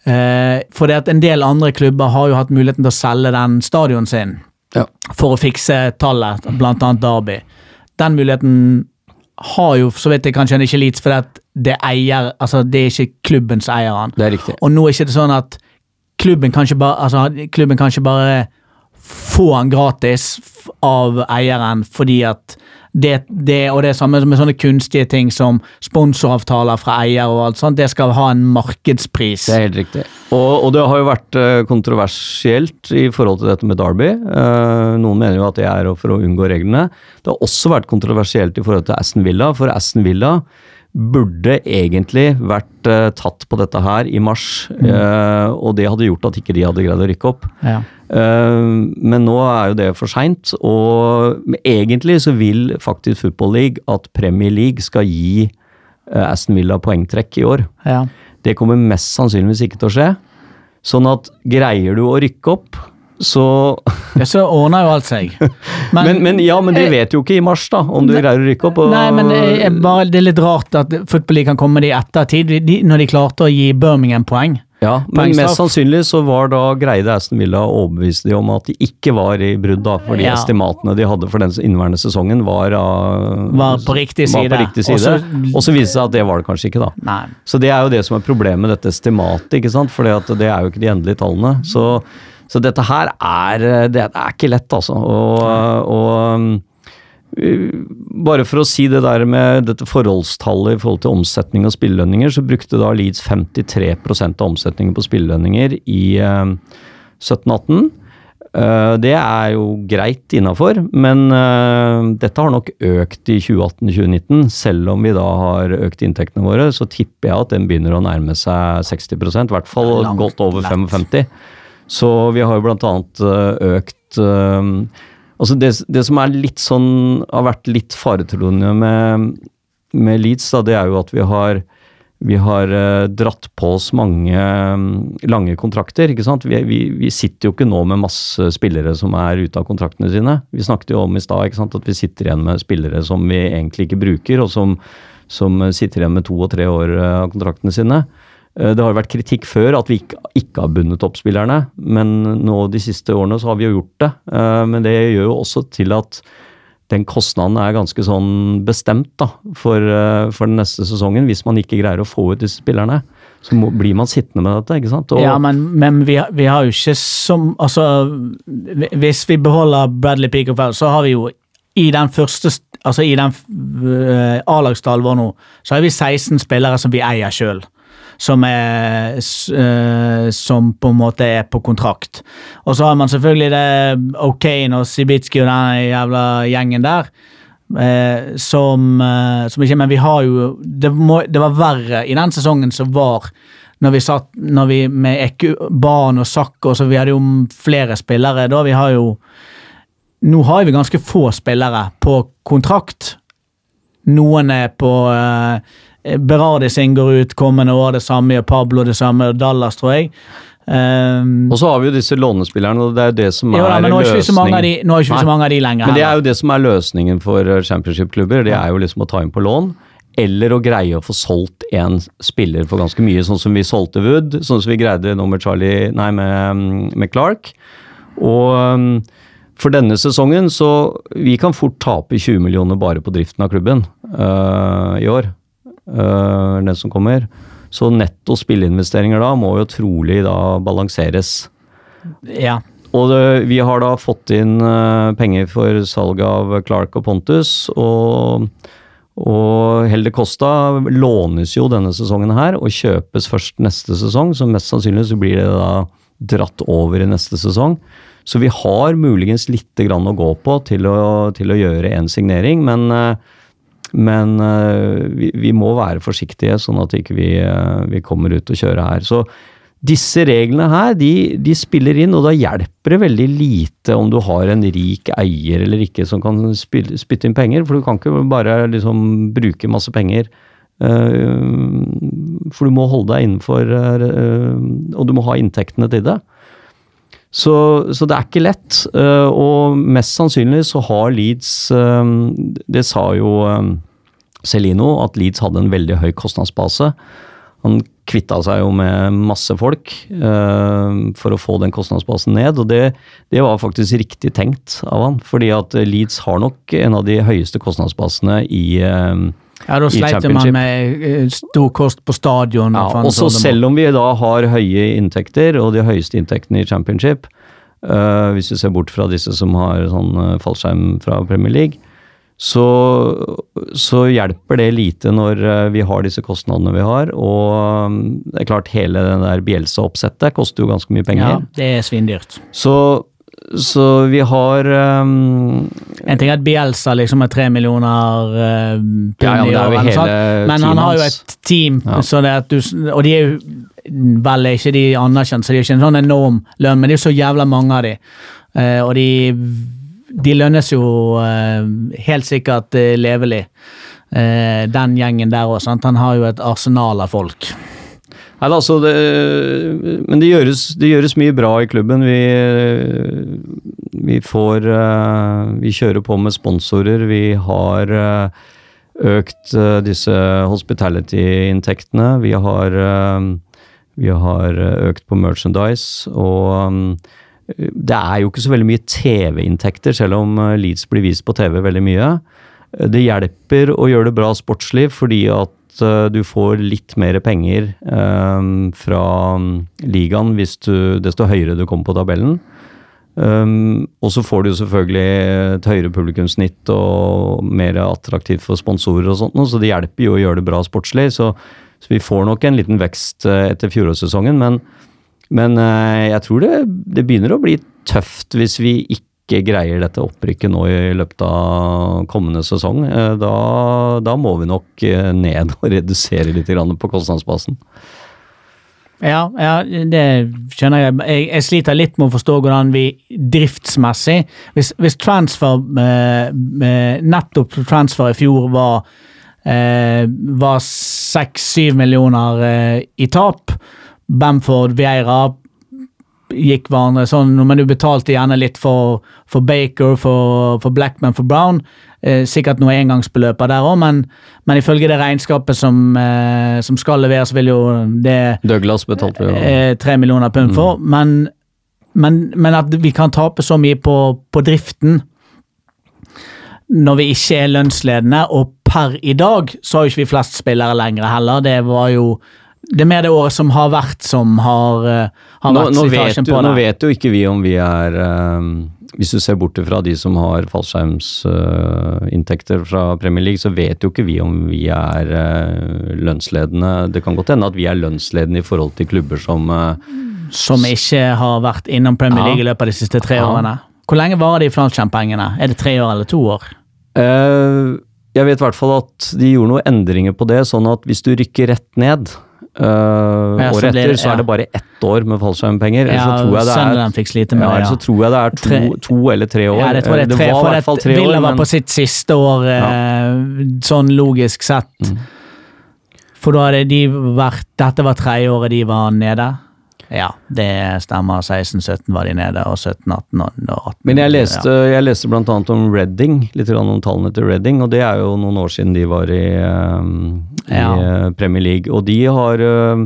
Eh, for det at en del andre klubber har jo hatt muligheten til å selge den stadion sin Ja. for å fikse tallet, blant annet Derby. Den muligheten har jo så vidt jeg kan skjønne ikke Leeds, fordi det, at det, eier, altså det er ikke klubben som eier han. det er riktig. Og nå er ikke det sånn at klubben kan ikke bare, altså, klubben kan ikke bare få han gratis av eieren fordi at det, det, og det samme med sånne kunstige ting som sponsoravtaler fra eier og alt sånt, det skal ha en markedspris. Det er helt riktig. Og, og det har jo vært eh, kontroversielt i forhold til dette med Derby. Eh, noen mener jo at det er for å unngå reglene. Det har også vært kontroversielt i forhold til Aston Villa, for Aston Villa burde egentlig vært uh, tatt på dette her i mars, eh, og det hadde gjort at ikke de hadde greid å rykke opp. Ja. Uh, men nå er jo det for seint, og egentlig så vil faktisk Football League at Premier League skal gi Aston Villa poengtrekk i år. Ja. Det kommer mest sannsynligvis ikke til å skje. Sånn at greier du å rykke opp, så Ja, så ordner jo alt seg. men, men ja, men de Eh, vet jo ikke i mars, da, om du greier å rykke opp. Og, Nei, men det er, bare, det er litt rart at Football League kan komme det i ettertid, de, når de klarte å gi Birmingham poeng. ja, men mest sannsynlig så var da greide Aston Villa å overbevise dem om at de ikke var i brudd, da, fordi Ja. estimatene de hadde for den inneværende sesongen var, uh, Var på riktig var side. på riktig side. Og så viste det seg at det var det kanskje ikke, da. Nei. Så det er jo det som er problemet med dette estimatet, ikke sant? For det er jo ikke de endelige tallene. Så, så dette her er Det er ikke lett, altså. Og, og um, bare for å si det der med dette forholdstallet i forhold til omsetning og spillelønninger, så brukte da Leeds 53 av omsetningen på spillelønninger i eh, 17-18. Eh, det er jo greit innafor, men eh, dette har nok økt i 2018-2019. Selv om vi da har økt inntektene våre, så tipper jeg at den begynner å nærme seg 60% i hvert fall Langt godt over lett. 55 Så vi har jo annet eh, økt eh, Altså det, det som er litt sånn, har vært litt faretruende med, med Leeds, da, det er jo at vi har, vi har eh, dratt på oss mange lange kontrakter. ikke sant? Vi, vi, vi sitter jo ikke nå med masse spillere som er ute av kontraktene sine. Vi snakket jo om i stad at vi sitter igjen med spillere som vi egentlig ikke bruker, og som, som sitter igjen med to og tre år av kontraktene sine. Eh, Det har jo vært kritikk før at vi ikke, ikke har bundet opp spillerne, men nå de siste årene så har vi jo gjort det. Eh, Men det gjør jo også til at den kostnaden er ganske sånn bestemt da, for, eh, for den neste sesongen. Hvis man ikke greier å få ut disse spillerne, så må, blir man sittende med dette. ikke sant? Og, Ja, men, men vi, har- vi har jo ikke som Altså, hvis vi beholder Bradley Peacock, så har vi jo i den første Altså i den A-lagsdalen vår nå, så har vi 16 spillere som vi eier sjøl. Som er eh, Som på en måte er på kontrakt. Og så har man selvfølgelig det O'Kane og Sibitski og den jævla gjengen der. Eh, som, eh, som ikke Men vi har jo det, må, det var verre i den sesongen som var når vi satt når vi med Eku, Ban og Sakko, vi hadde jo flere spillere. Da vi har jo Nå har vi ganske få spillere på kontrakt. Noen er på uh, Berardi sin går ut kommende år, det samme gjør Pablo, det samme gjør Dallas, tror jeg. Um, og så har vi jo disse lånespillerne, og det er jo det som er jo da, men nå ikke de, løsningen. nå er ikke vi så mange av de lenger. Men det er jo det som er løsningen for eh, championship-klubber. Det er jo liksom å ta inn på lån, eller å greie å få solgt en spiller for ganske mye, sånn som vi solgte Wood, sånn som vi greide nå med Charlie, nei, med, mm, med Clark. Og mm, for denne sesongen så Vi kan fort tape 20 millioner bare på driften av klubben uh, i år. Øh, den som kommer. Så netto spilleinvesteringer da må jo trolig da balanseres. ja. Og det, vi har da fått inn eh, penger for salg av Clark og Pontus, og, og Helde Costa lånes jo denne sesongen her, og kjøpes først neste sesong, så mest sannsynlig så blir det da dratt over i neste sesong. Så vi har muligens litt grann å gå på til å, til å gjøre en signering, men, eh, men eh, vi, vi må være forsiktige, sånn at ikke vi, ikke vi kommer ut og kjører her. Så disse reglene her, de, de spiller inn, og da hjelper det veldig lite om du har en rik eier eller ikke som kan spille, spytte inn penger, for du kan ikke bare liksom bruke masse penger. eh, for du må holde deg innenfor eh, Og du må ha inntektene til det. Så, så det er ikke lett. eh, og mest sannsynlig så har Leeds eh, Det sa jo eh, Celino, at Leeds hadde en veldig høy kostnadsbase. Han kvitta seg jo med masse folk for å få den kostnadsbasen ned, og det, det var faktisk riktig tenkt av han. Fordi at Leeds har nok en av de høyeste kostnadsbasene i eh, ja, da sleit man med eh, stor kost på stadion. ja, og så selv om vi da har høye inntekter, og de høyeste inntektene i championship, uh, hvis du ser bort fra disse som har sånn eh, fallskjerm fra Premier League, så, så hjelper det lite når vi har disse kostnadene vi har. Og det er klart, hele det der Bjelsa-oppsettet koster jo ganske mye penger. Ja, det er svindyrt. Så, så vi har um, En ting er at Bielsa liksom er tre millioner uh, Ja, ja, men hele men han har jo et team, Ja. du, og de er jo vel ikke de anerkjent, så de er ikke en sånn enorm lønn, men det er jo så jævla mange av de. Uh, og de, de lønnes jo uh, helt sikkert uh, levelig. Den gjengen der òg. Han har jo et arsenal av folk. Nei, altså det, men det gjøres, det gjøres mye bra i klubben. Vi, vi får eh, Vi kjører på med sponsorer. Vi har eh, økt eh, disse hospitality-inntektene. Vi vi har økt på merchandise, og det er jo ikke så veldig mye TV-inntekter, selv om Leeds blir vist på TV veldig mye. Det hjelper å gjøre det bra sportslig, fordi at eh, du får litt mer penger um, fra um, ligaen du, desto høyere du kommer på tabellen. Um, og så får du jo selvfølgelig et høyere publikumssnitt og mer attraktivt for sponsorer og sånt, så det hjelper jo å gjøre det bra sportslig. Så, så vi får nok en liten vekst etter fjorårssesongen, men, men jeg tror det, det begynner å bli tøft hvis vi ikke greier dette opprykket nå i løpet av kommende sesong. Eh, Da, da må vi nok eh, ned og redusere litt på kostnadsbasen. Ja, ja, det skjønner jeg. jeg. Jeg sliter litt med å forstå hvordan vi driftsmessig Hvis, hvis transfer eh, Nettopp transfer i fjor var eh, var seks-syv millioner eh, i tap. Bamford, Vieira gikk hverandre sånn, Men du betalte gjerne litt for, for Baker, for, for Blackman, for Brown. Eh, sikkert noe engangsbeløper der òg, men, men ifølge det regnskapet som, eh, som skal leveres, vil jo det Douglas betalte vi eh, tre millioner pund for. Men, men, men at vi kan tape så mye på, på driften når vi ikke er lønnsledende, og per i dag så har jo ikke vi flest spillere lenger heller. Det var jo det er mer det året som har vært, som har, eh, har Nå, vært nå, vet slitasjen på det. nå vet jo ikke vi om vi er um, Hvis du ser bort fra de som har fallskjermsinntekter fra Premier League, så vet jo ikke vi om vi er uh, lønnsledende. Det kan godt hende at vi er lønnsledende i forhold til klubber som uh, Som ikke har vært innom Premier Ja. League i løpet av de siste tre Ja. årene. Hvor lenge varer de fallskjermpengene? Er det tre år eller to år? Uh, jeg vet i hvert fall at de gjorde noen endringer på det, sånn at hvis du rykker rett ned eh, Ja, året etter, det- så er det bare ett år med fallskjermpenger. Ja, så tror jeg det er med ja, ja. så tror jeg det er to, Tre- to eller tre år. Ja, det tror jeg det tre, det var i hvert fall tre tre Villa år, var men på sitt siste år, eh, sånn logisk sett. Mm. For da hadde de vært Dette var tredje året de var nede. Ja, det stemmer. 16-17 var de nede, og 17-18 og og 18 Men jeg leste, ja. jeg leste blant annet om Redding, litt om tallene til Redding, og det er jo noen år siden de var i, eh, i Ja. eh, Premier League. Og de har eh,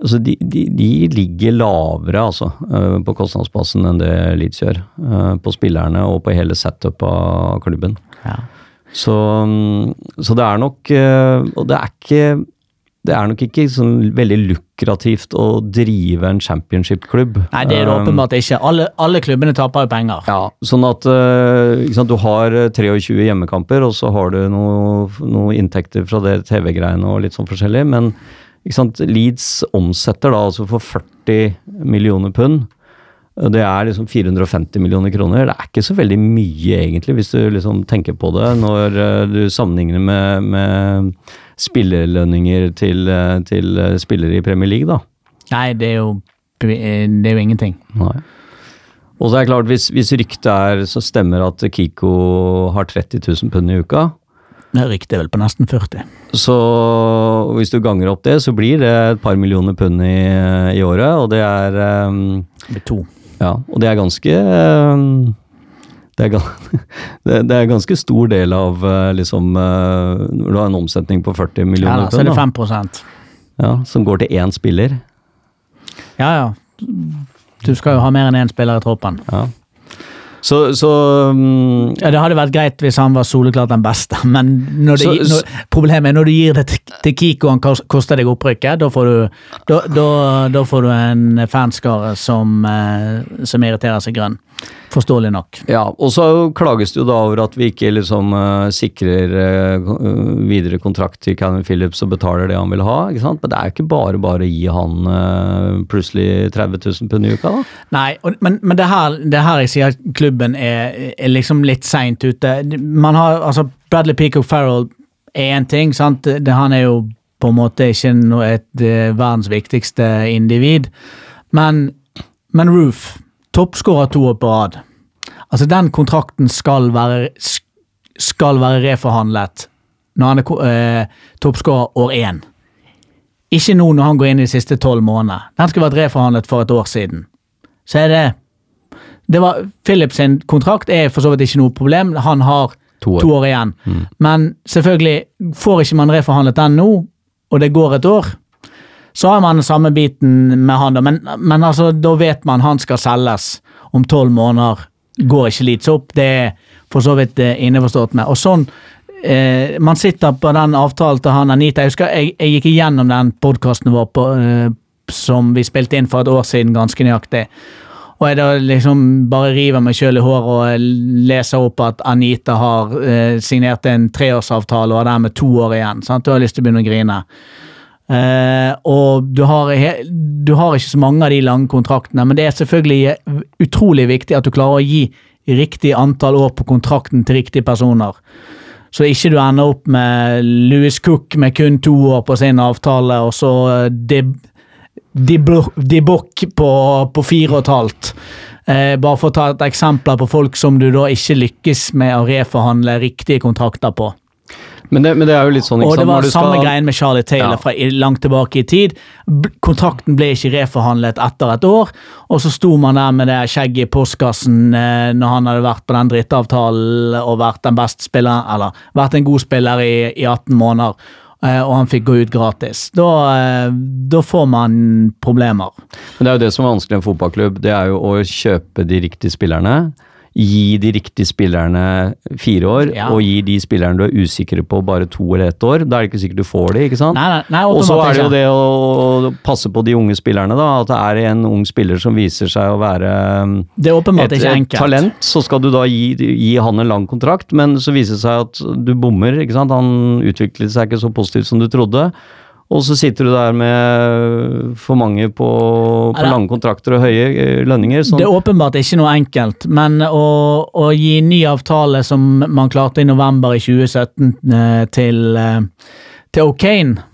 Altså, de, de, de ligger lavere, altså, eh, på kostnadsbasen enn det Leeds gjør. eh, På spillerne og på hele setupet av klubben. Ja. Så, mm, så det er nok Og det er ikke det er nok ikke sånn veldig lukrativt å drive en championship-klubb. Nei, det er det Um, åpenbart ikke. Alle, alle klubbene taper jo penger. ja, sånn at eh, sant, du har eh, 23 hjemmekamper, og så har du noen noe inntekter fra det TV-greiene og litt sånn forskjellig, men sant, Leeds omsetter da altså for 40 millioner pund. Det er liksom 450 millioner kroner. Det er ikke så veldig mye, egentlig, hvis du liksom tenker på det, når eh, du sammenligner med, med spillerlønninger til, eh, til eh, spillere i Premier League, da. Nei, det er jo, det er jo ingenting. Nei. Og så er det klart, hvis, hvis ryktet er så stemmer at Kiko har 30 000 pund i uka, ryktet er vel på nesten 40. så hvis du ganger opp det, så blir det et par millioner pund i, i året, og det er um, Det blir to. Ja, og det er ganske um, det er, det, er ganske stor del av uh, liksom uh, Når du har en omsetning på 40 Ja, millioner da, så er det 5 da, ja, som går til én spiller. Ja, ja. Du skal jo ha mer enn én spiller i troppen. Ja. Så, så um, Ja, Det hadde vært greit hvis han var soleklart den beste, men når det, Så- når, problemet er når du gir det til, til Kiko han koster deg opprykket, da får du, da, da, da får du en fanskare som, eh, som irriterer seg grønn. Forståelig nok. Ja, og så klages det jo da over at vi ikke liksom uh, sikrer uh, videre kontrakt til Cannon Phillips og betaler det han vil ha, ikke sant? Men det er jo ikke bare bare å gi han uh, plutselig 30 000 pund i uka, da. Nei, og, men, men det, her, det her jeg sier at klubben er, er liksom litt seint ute. Man har, altså Bradley Peacock Farrell er én ting, sant. Det, han er jo på en måte ikke noe, et et verdens viktigste individ. Men, men Roof, toppskårer to år på rad. Altså, den kontrakten skal være, skal være reforhandlet når han er eh, toppskårer år én. Ikke nå når han går inn i de siste tolv månedene. Den skulle vært reforhandlet for et år siden. Så er det det var, Philips sin kontrakt er for så vidt ikke noe problem. Han har To to år. igjen. igjen. Men selvfølgelig, får ikke man reforhandlet den nå, og det går et år, så har man den samme biten med han. da. Men, men altså, da vet man han skal selges om tolv måneder. Går ikke Leeds opp. Det er for så vidt eh, innforstått med. Og sånn eh, Man sitter på den avtalen til han Anita. Jeg husker jeg, jeg gikk igjennom den podkasten vår på, eh, som vi spilte inn for et år siden, ganske nøyaktig. Og jeg da liksom bare river meg sjøl i håret og leser opp at Anita har eh, signert en treårsavtale og har dermed to år igjen. sant? Du har lyst til å begynne å grine. Eh, og du har, du har ikke så mange av de lange kontraktene, men det er selvfølgelig utrolig viktig at du klarer å gi riktig antall år på kontrakten til riktige personer. Så ikke du ender opp med Louis Cook med kun to år på sin avtale, og så eh, De, Bock på, på fire og et halvt. Eh, bare for å ta et eksempel på folk som du da ikke lykkes med å reforhandle riktige kontrakter på. Men det, men det er jo litt sånn, ikke Og det var når samme skal greien med Charlie Taylor Ja. fra langt tilbake i tid. Kontrakten ble ikke reforhandlet etter et år, og så sto man der med det skjegget i postkassen eh, når han hadde vært på den drittavtalen og vært den beste spilleren, eller vært en god spiller i, i 18 måneder, og han fikk gå ut gratis. Da, eh, da får man problemer. Men det er jo det som er vanskelig i en fotballklubb, det er jo å kjøpe de riktige spillerne. Gi de riktige spillerne fire år, Ja. og gi de spillerne du er usikre på bare to eller ett år. Da er det ikke sikkert du får de, ikke sant? Nei, nei, nei og så er det jo det å passe på de unge spillerne, da. At det er en ung spiller som viser seg å være um, Det et, et talent, så skal du da gi, gi han en lang kontrakt, men så viser det seg at du bommer, ikke sant. Han utviklet seg ikke så positivt som du trodde. Og så sitter du der med for mange på, på lange kontrakter og høye eh, lønninger. Sånn. Det er åpenbart ikke noe enkelt, men å, å gi ny avtale som man klarte i november i 2017 eh, til, eh, til O'Kane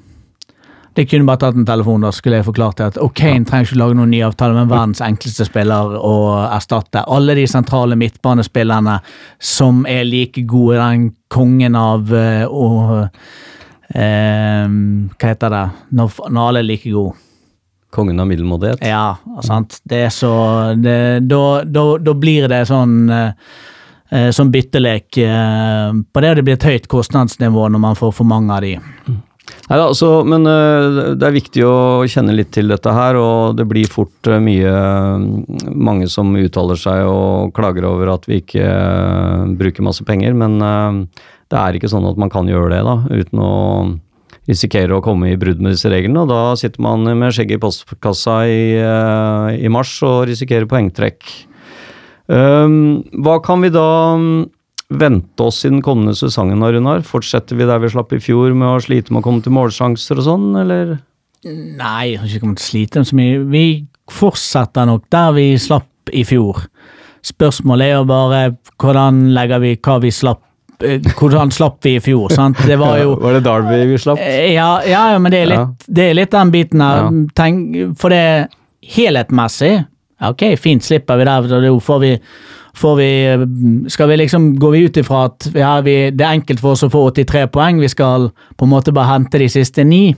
Det kunne bare tatt en telefon, da skulle jeg forklart det. at O'Kane trenger ikke lage noen ny avtale med verdens enkleste spiller å erstatte. Alle de sentrale midtbanespillerne som er like gode, den kongen av og, Hva heter det? Når, når alle er like gode. Kongen av middelmådighet. Ja, sant. Det er så det, da, da, da blir det sånn eh, eh, Sånn byttelek eh, på det, og det blir et høyt kostnadsnivå når man får for mange av de. Neida, altså, men øh, det er viktig å kjenne litt til dette her, og det blir fort øh, mye øh, Mange som uttaler seg og klager over at vi ikke bruker masse penger, men det er ikke sånn at man kan gjøre det da, uten å risikere å komme i brudd med disse reglene, og da sitter man med skjegget i postkassa i, øh, i mars og risikerer poengtrekk. Um, hva kan vi da um, vente oss i den kommende sesongen, Runar? Fortsetter vi der vi slapp i fjor med å slite med å komme til målsjanser og sånn, eller? Nei, jeg har ikke kommet til å slite så mye. Vi fortsetter nok der vi slapp i fjor. Spørsmålet er jo bare hvordan legger vi hva vi slapp eh, Hvordan slapp vi i fjor, sant? Det var jo Var det Derby vi slapp? Eh, Ja, ja, ja, men det er litt, det er litt den biten her. Tenk, for det helhetmessig. Ok, fint, slipper vi der. Da får vi, får vi Skal vi liksom Går vi ut ifra at ja, vi, det er enkelt for oss å få 83 poeng, vi skal på en måte bare hente de siste ni?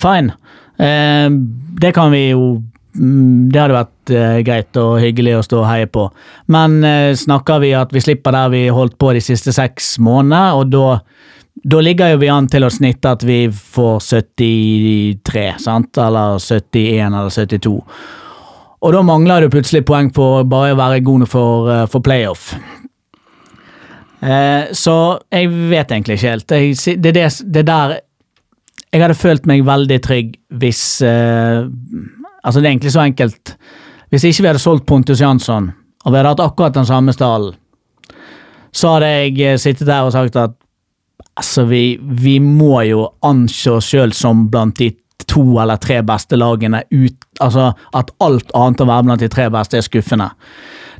Fine. Eh, det kan vi jo Det hadde vært eh, greit og hyggelig å stå og heie på. Men eh, snakker vi at vi slipper der vi holdt på de siste seks månedene, og da da ligger jo vi an til å snitte at vi får 73, sant? Eller 71 eller 72. Og da mangler det plutselig poeng på bare å være god for, eh, for playoff. Eh, så jeg vet egentlig ikke helt. Jeg, det er der Jeg hadde følt meg veldig trygg hvis eh, Altså, det er egentlig så enkelt. Hvis ikke vi hadde solgt Pontus Jansson, og vi hadde hatt akkurat den samme stallen, så hadde jeg eh, sittet der og sagt at altså, vi, vi må jo anse oss sjøl som blant de to eller tre beste lagene ut Altså at alt annet å være blant de tre beste er skuffende.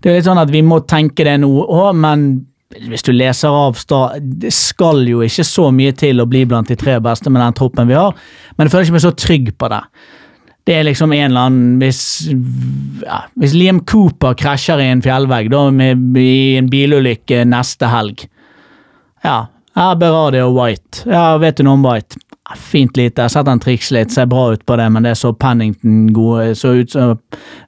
Det er litt sånn at vi må tenke det nå òg, men hvis du leser av Det skal jo ikke så mye til å bli blant de tre beste med den troppen vi har, men jeg føler ikke meg så trygg på det. Det er liksom en eller annen Hvis, ja, hvis Liam Cooper krasjer i en fjellvegg da med, i en bilulykke neste helg Ja, her Berardi og White. Ja, vet du noe om White? Fint lite. Jeg har sett han trikse litt, ser bra ut på det, men det så Pennington gode Så ut som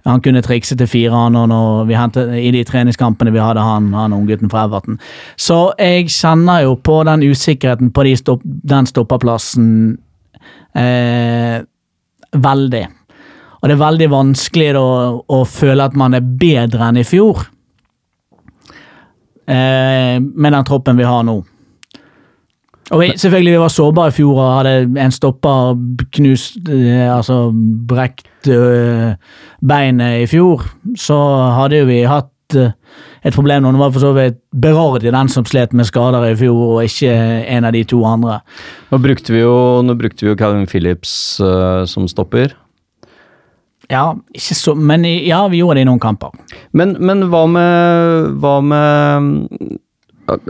han kunne trikse til fire han når vi hentet, i de treningskampene vi hadde han, han unggutten fra Everton. Så jeg kjenner jo på den usikkerheten på de stopp, den stopperplassen eh, veldig. Og det er veldig vanskelig da, å føle at man er bedre enn i fjor. Eh, med den troppen vi har nå. Og vi, selvfølgelig, vi var sårbare i fjor og hadde en stopper knust eh, Altså brekt eh, beinet i fjor. Så hadde jo vi hatt eh, et problem nå. Nå var for så vidt Berardi den som slet med skader i fjor, og ikke en av de to andre. Nå brukte vi jo, brukte vi jo Calvin Phillips uh, som stopper. Ja, ikke så, men ja, vi gjorde det i noen kamper. Men, men hva med Hva med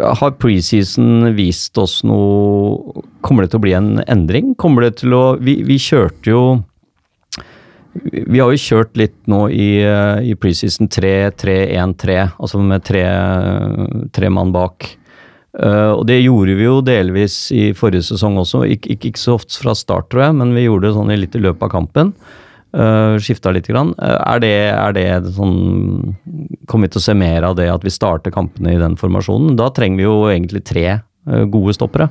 Har preseason vist oss noe Kommer det til å bli en endring? Kommer det til å Vi, vi kjørte jo vi har jo kjørt litt nå i, eh, i preseason 3-3-1-3, altså med tre, tre mann bak. Uh, og det gjorde vi jo delvis i forrige sesong også. Ik ikke, ikke så ofte fra start, tror jeg, men vi gjorde det sånn litt i løpet av kampen. Uh, Skifta lite grann. Uh, er det, er det sånn Kommer vi til å se mer av det at vi starter kampene i den formasjonen? Da trenger vi jo egentlig tre uh, gode stoppere.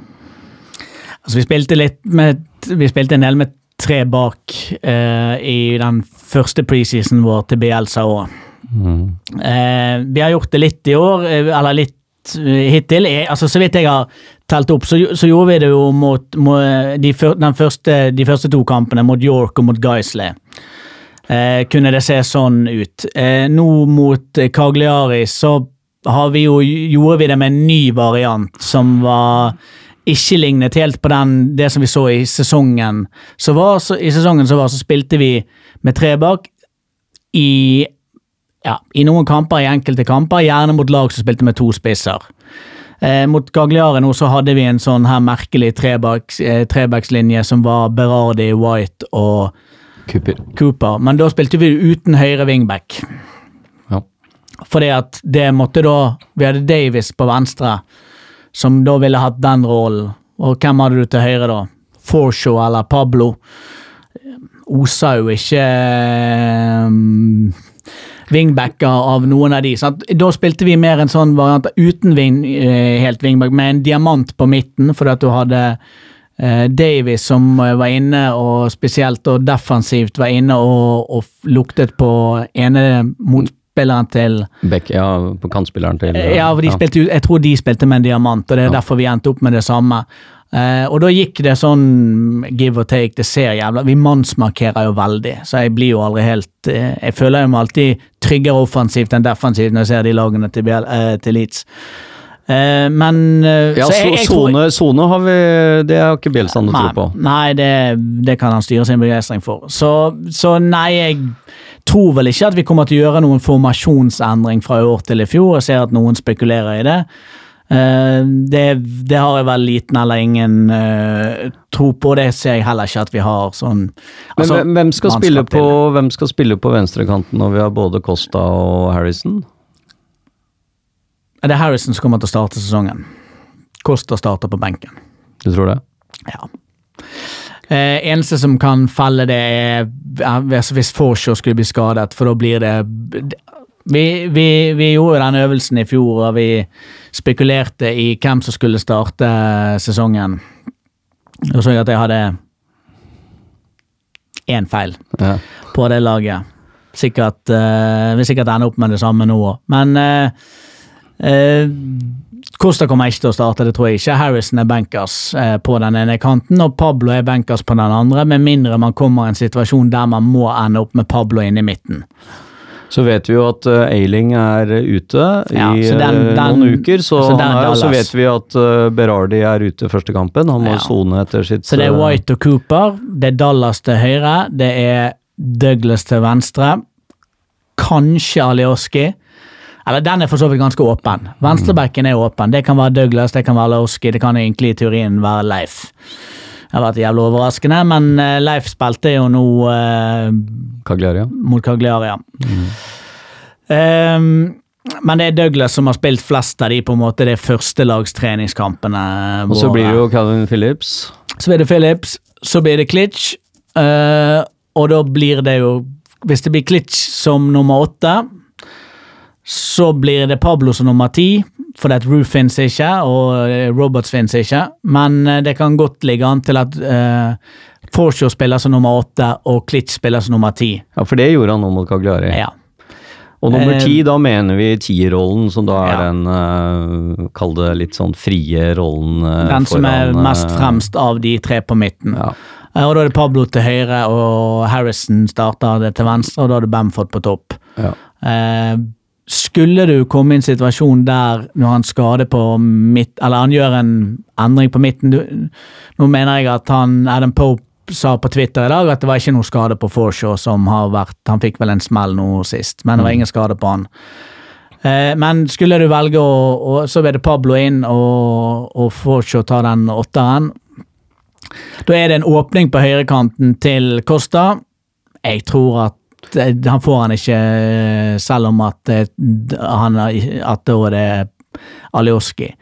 Altså, vi spilte litt med Vi spilte en del med tre bak eh, i den første preseason vår til Bielsa òg. Eh, vi har gjort det litt i år, eh, eller litt eh, hittil. Altså, så vidt jeg har telt opp, så, så gjorde vi det jo mot, mot de, den første, de første to kampene, mot York og mot Geisley. Eh, kunne det se sånn ut. Eh, nå mot Kagliari Cagliari så har vi jo, gjorde vi det med en ny variant som var ikke lignet helt på den, det som vi så i sesongen. Så var, så, I sesongen så var, så spilte vi med tre bak i, ja, i noen kamper, i enkelte kamper, gjerne mot lag som spilte med to spisser. Eh, mot Gagliare nå så hadde vi en sånn her merkelig trebaks, eh, trebackslinje som var Berardi, White og Cooper. Cooper, men da spilte vi uten høyre wingback. Ja. Fordi at det måtte da Vi hadde Davis på venstre, som da ville hatt den rollen. Og hvem hadde du til høyre, da? Forshaw eller Pablo? Osa jo ikke um, wingbacker av noen av de. Sant? Da spilte vi mer en sånn variant uten wing, eh, helt wingback, med en diamant på midten, fordi at du hadde uh, Davies som eh, var inne, og spesielt og defensivt var inne og, og luktet på ene motspilleren til Beck, ja, på kantspilleren til ja, for de Spilte, jeg tror de spilte med en diamant, og det er Ja. derfor vi endte opp med det samme. Eh, og da gikk det sånn give or take, det ser jævla Vi mannsmarkerer jo veldig, så jeg blir jo aldri helt eh, Jeg føler jeg meg alltid tryggere offensivt enn defensivt når jeg ser de lagene til, eh, til Leeds. Eh, men eh, Ja, så jeg, jeg tror- sone, sone har vi Det har ikke Bjelstad noe tro på. Nei, nei det, det kan han styre sin begeistring for. Så, så nei, jeg tror vel ikke at vi kommer til å gjøre noen formasjonsendring fra i år til i fjor. Jeg ser at noen spekulerer i det. Eh, det, det har jeg vel liten eller ingen eh, tro på. Det ser jeg heller ikke at vi har sånn Men altså, hvem- hvem skal, mannskap spille til på, hvem skal spille på venstrekanten når vi har både Costa og Harrison? Det er Harrison som kommer til å starte sesongen. Costa starter på benken. Du tror det? Ja. Eh, eneste som kan felle det, er er hvis Forshaw skulle bli skadet, for da blir det vi, vi, vi gjorde den øvelsen i fjor, og vi spekulerte i hvem som skulle starte sesongen. Og så jeg at jeg hadde én feil Ja. på det laget. Sikkert, uh, vi sikkert ender opp med det samme nå òg. Men eh, eh, Costa kommer ikke til å starte, det tror jeg ikke. Harrison er bankers eh, på den ene kanten, og Pablo er bankers på den andre, med mindre man kommer i en situasjon der man må ende opp med Pablo inne i midten. Så vet vi jo at uh, Ailing er ute i Ja, så den- eh, den- noen uker, så, så den er, og så vet vi at uh, Berardi er ute første kampen. Han må Ja. sone etter sitt Så det er eh, White og Cooper, det er Dallas til høyre, det er Douglas til venstre, kanskje Alioski. Eller den er for så vidt ganske åpen. Venstrebekken er åpen. Det kan være Douglas, det kan være Alioski, det kan egentlig i teorien være Leif. Det har vært jævlig overraskende, men eh, Leif spilte jo nå eh, Cagliaria. mot Cagliaria. Ehm, men det er Douglas som har spilt flest av de på en måte de førstelagstreningskampene Og så blir det jo Calvin Phillips. Så blir det Phillips, så blir det Klitsch, uh, og da blir det jo Hvis det blir Klitsch som nummer åtte, så blir det Pablo som nummer ti, fordi at Roof fins ikke, og eh, Robots fins ikke. Men eh, det kan godt ligge an til at uh, Forshaw spiller som nummer åtte, og Klitsch spiller som nummer ti. Ja, for det gjorde han nå mot Cagliari. Ja. Og nummer Eh, ti, da mener vi tierrollen, som da er Ja. den uh, Kall det litt sånn frie rollen Uh, Den som er foran, eh, mest fremst av de tre på midten. Ja. Uh, Og da er det Pablo til høyre, og Harrison starter det til venstre, og da er det Bamford på topp. Ja. Skulle du komme i en situasjon der når han skader på midt, eller han gjør en endring på midten du, Nå mener jeg at han, Adam Pope sa på Twitter i dag at det var ikke noe skade på Forshaw som har vært Han fikk vel en smell nå sist, men det var ingen skade på han. Eh, men skulle du velge å, å Så er det Pablo inn, og, og Forshaw tar den åtteren. Da er det en åpning på høyrekanten til Costa. Jeg tror at han får han ikke, eh, selv om at, det- han, at det er Alioski.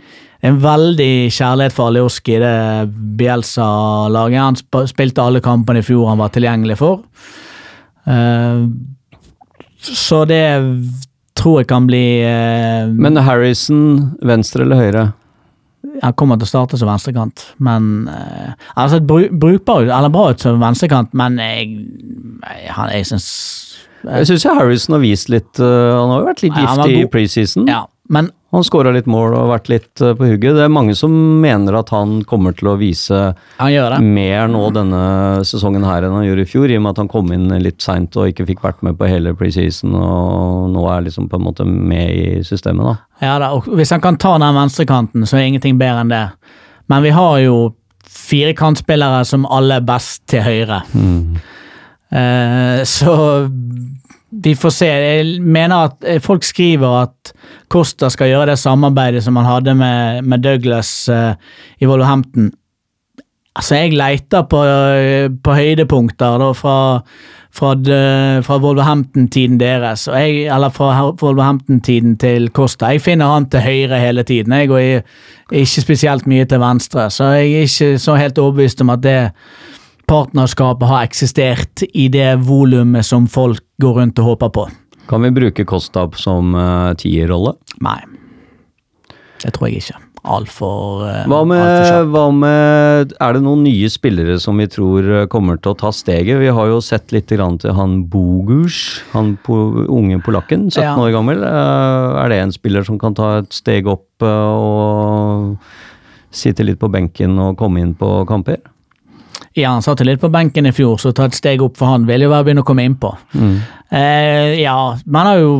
en veldig kjærlighet for Alioski det Bielsa-laget. Han spilte alle kampene i fjor han var tilgjengelig for. Eh, så det tror jeg kan bli eh, Men Harrison, venstre eller høyre? Han kommer til å starte som venstrekant, men eh, Han har sett bru brukbar ut, eller bra ut som venstrekant, men jeg, han, jeg syns Jeg syns Harrison har vist litt uh, Han har jo vært litt Ja, giftig i preseason. Ja, men Han skåra litt mål og vært litt øh, på hugget. Det er mange som mener at han kommer til å vise mer nå denne sesongen her enn han gjorde i fjor, i og med at han kom inn litt seint og ikke fikk vært med på hele preseason, og nå er liksom på en måte med i systemet, da. Ja da, og Hvis han kan ta den venstrekanten, så er ingenting bedre enn det. Men vi har jo fire kantspillere som alle er best til høyre. Eh, så vi får se. Jeg mener at eh, folk skriver at Costa skal gjøre det samarbeidet som han hadde med, med Douglas uh, i Wolverhampton. Altså, jeg leter på, eh, på høydepunkter da, fra, fra, fra Wolverhampton-tiden deres, jeg, eller fra Wolverhampton-tiden til Costa. Jeg finner han til høyre hele tiden, jeg, og jeg ikke spesielt mye til venstre, så jeg er ikke så helt overbevist om at det partnerskapet har eksistert i det volumet som folk går rundt og håper på. Kan vi bruke Costa som uh, tierrolle? Nei. Det tror jeg ikke. Altfor uh, Hva med, hva med Er det noen nye spillere som vi tror eh, kommer til å ta steget? Vi har jo sett litt grann til han Bogus, han po unge polakken, 17 Ja. år gammel. Uh, er det en spiller som kan ta et steg opp uh, og sitte litt på benken og komme inn på kamper? Ja, han satt litt på benken i fjor, så ta et steg opp for han vil jo være begynne å komme innpå. Eh, ja, man har jo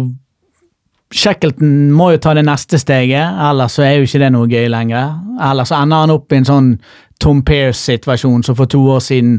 Shackleton må jo ta det neste steget, ellers så er jo ikke det noe gøy lenger. Ellers så ender han opp i en sånn Tom Pearce-situasjon som for to år siden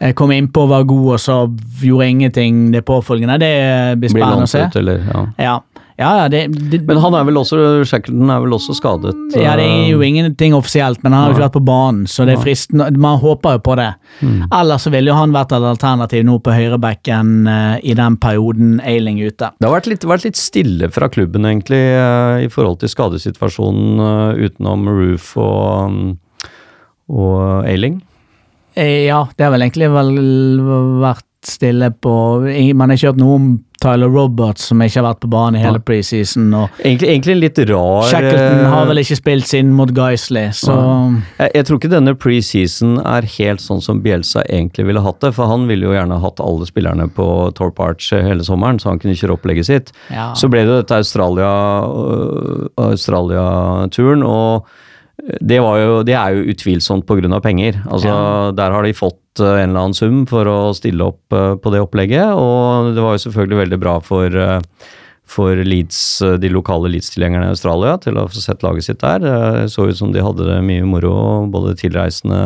eh, kom innpå var god, og så gjorde ingenting det påfølgende. Det blir Blir spennende å se. eller ja. Ja, ja, ja det, det, Men han er vel også Shackleton er vel også skadet? ja, det er jo eh, ingenting offisielt, men han har jo ikke vært på banen, så det er fristende. Man håper jo på det. Mm. Ellers så ville jo han vært et alternativ nå på høyrebekken uh, i den perioden Ailing er ute. Det har vært litt, vært litt stille fra klubben, egentlig, uh, i forhold til skadesituasjonen uh, utenom Roof og, um, og Ailing. Eh, Ja, det har vel egentlig vel vært stille på Man har ikke hørt noe om Tyler Roberts, som ikke har vært på banen i hele preseason. Egentlig, egentlig en litt rar Shackleton eh, har vel ikke spilt sin mot Geisley, så jeg, jeg tror ikke denne preseason er helt sånn som Bielsa egentlig ville hatt det. For han ville jo gjerne hatt alle spillerne på Torp Arch hele sommeren, så han kunne kjøre opplegget sitt. ja. Så ble det dette Australia-turen, Australia-turen, og det, var jo, det er jo utvilsomt pga. penger. Altså, Ja. Der har de fått øh, en eller annen sum for å stille opp øh, på det opplegget, og det var jo selvfølgelig veldig bra for øh, for Leeds, de lokale Leeds-tilhengerne i Australia til å få sett laget sitt der. Det så ut som de hadde det mye moro, både tilreisende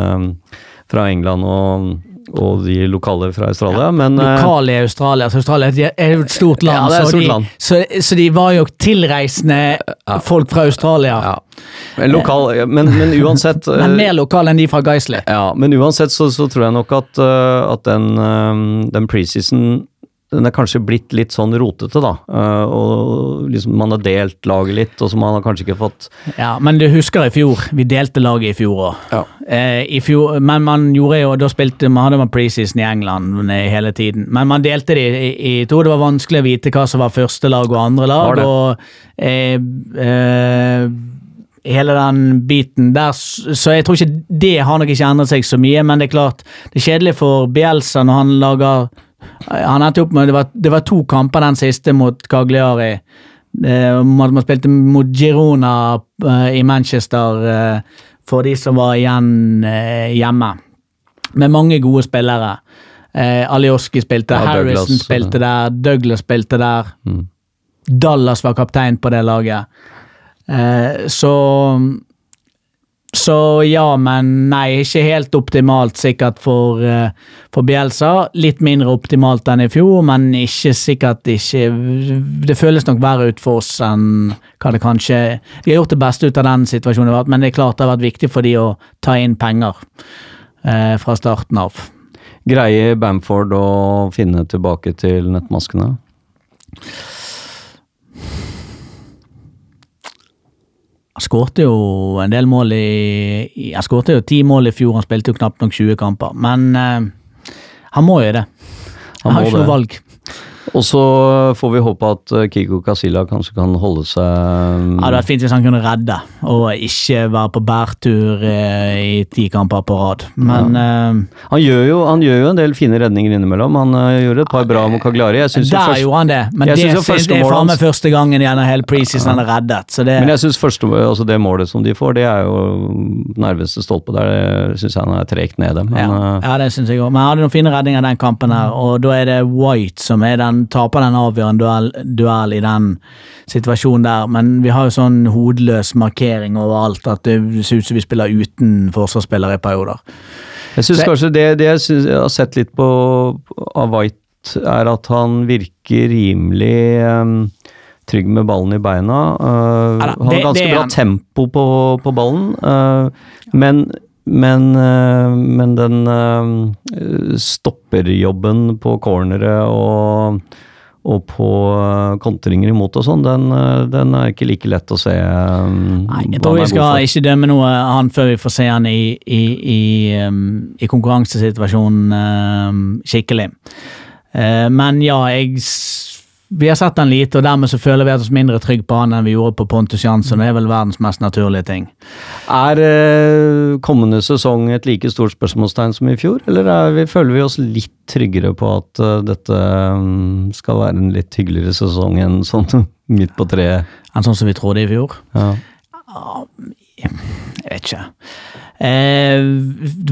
fra England og, og de lokale fra Australia. Men øh, Lokale i Australia. Altså Australia er jo et stort land, Ja, det er et stort land. Så, så de var jo tilreisende folk fra Australia. ja. Men, lokal, men, men uansett Men mer lokale enn de fra Geisler. Ja, men uansett så, så tror jeg nok at, at den, den preseason den er kanskje blitt litt sånn rotete, da. Øh, og liksom man har delt laget litt, og så man har kanskje ikke fått Ja, Men du husker i fjor? Vi delte laget i fjor òg. Ja. Eh, men man gjorde jo, da spilte man hadde man preseason i England eh, hele tiden. Men man delte det i, i to. Det var vanskelig å vite hva som var første lag og andre lag. Og eh, eh, Hele den biten der, så jeg tror ikke det har nok ikke endret seg så mye. Men det er klart, det er kjedelig for Bielsa når han lager Han endte opp med det var, det var to kamper den siste mot Cagliari. Eh, Man, spilte mot Girona eh, i Manchester eh, for de som var igjen hjemme. Med mange gode spillere. Alioski spilte, Ja, Douglas, Harrison spilte der, Douglas spilte der. Mm. Dallas var kaptein på det laget. Eh, så Så ja, men nei, ikke helt optimalt sikkert for, eh, for Bielsa. Litt mindre optimalt enn i fjor, men ikke sikkert ikke Det føles nok verre ut for oss enn hva det kanskje De har gjort det beste ut av den situasjonen, men det er klart det har vært viktig for de å ta inn penger eh, fra starten av. Greier Bamford å finne tilbake til nettmaskene? Han skårte jo en del mål i, Han skårte jo ti mål i fjor, han spilte jo knapt nok 20 kamper. Men eh, han må jo det. Han Han har ikke noe valg. Og så får vi håpe at eh, Kiko Casilla kanskje kan holde seg Ja, Det hadde vært fint hvis han kunne redde, og ikke være på bærtur eh, i ti kamper på rad. Men eh, han, gjør jo, han gjør jo en del fine redninger innimellom. Han uh, gjorde et par bra mot Cagliari. Jeg synes der først- gjorde han det. Men det, synes det er framme første gangen gjennom hele preseason han er reddet. Så det, Men jeg synes første, altså det målet som de får, det er jo nærmeste stolpe der. Det syns jeg han er tregt nede. Men ja, ja, det syns jeg òg. Men han hadde noen fine redninger den kampen her, og da er det White som er den, taper den avgjørende duell, duell i den situasjonen der. Men vi har jo sånn hodeløs markering overalt at det ser ut som vi spiller uten forsvarsspillere i perioder. Jeg synes kanskje det, det jeg, synes, jeg har sett litt på av White, er at han virker rimelig um trygg med ballen i beina. Uh, Ja da, har det- ganske det er bra tempo på, på ballen, uh, men men, uh, men den uh, stopperjobben på cornere og, og på uh, kontringer imot og sånn, den, den er ikke like lett å se. Nei, jeg tror vi skal ikke dømme noe han før vi får se han i, i, i, i konkurransesituasjonen skikkelig. Eh, men ja, jeg Vi har sett han lite, og dermed så føler vi oss mindre trygge på han enn vi gjorde på Pontus Jansson. Det er vel verdens mest naturlige ting. Er eh, kommende sesong et like stort spørsmålstegn som i fjor, eller er vi, føler vi oss litt tryggere på at uh, dette mm, skal være en litt hyggeligere sesong enn sånn midt på treet? Enn sånn som vi trodde i fjor. Ja. Jeg vet ikke. Eh,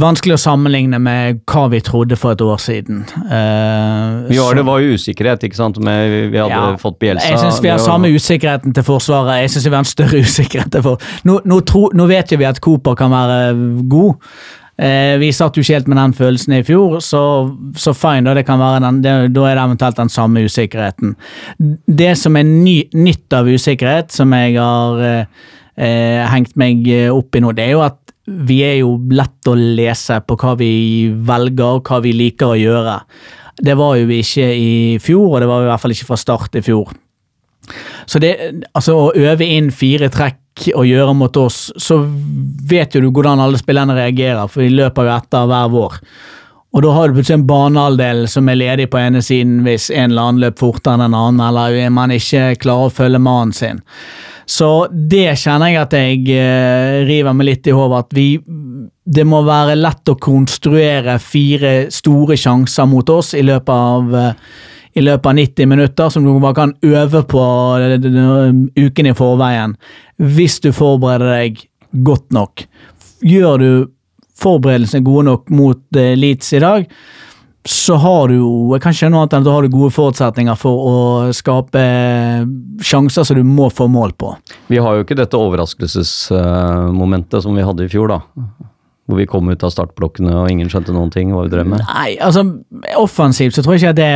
vanskelig å sammenligne med hva vi trodde for et år siden. Eh, Vi så- det var jo usikkerhet, ikke sant? Med, vi hadde Ja. fått Bjelsa. Jeg syns vi har samme usikkerheten til Forsvaret. Jeg synes vi har en større usikkerhet til for... Nå, nå, tro, nå vet jo vi at Cooper kan være god. Eh, vi satt jo ikke helt med den følelsen i fjor, så, så fine, da, det kan være den, det, da er det eventuelt den samme usikkerheten. Det som er ny, nytt av usikkerhet, som jeg har eh, eh, hengt meg eh, opp i nå, det er jo at vi er jo lett å lese på hva vi velger, og hva vi liker å gjøre. Det var jo ikke i fjor, og det var i hvert fall ikke fra start i fjor. Så det, altså å øve inn fire trekk og gjøre mot oss, så vet jo du hvordan alle spillerne reagerer, for de løper jo etter hver vår. Og da har du plutselig en banehalvdel som er ledig på ene siden hvis en eller annen løper fortere enn en annen, eller man ikke klarer å følge mannen sin. Så det kjenner jeg at jeg eh, river meg litt i hodet, at vi Det må være lett å konstruere fire store sjanser mot oss i løpet av eh, i løpet av 90 minutter, som du bare kan øve på eh, uken i forveien. Hvis du forbereder deg godt nok. Gjør du forberedelsene gode nok mot Leeds i dag, så har du jo jeg kan skjønne annet enn at du har gode forutsetninger for å skape sjanser som du må få mål på. Vi har jo ikke dette overraskelsesmomentet som vi hadde i fjor, da. Hvor vi kom ut av startblokkene og ingen skjønte noen ting hva vi drev med. Nei, altså offensivt så tror jeg ikke at det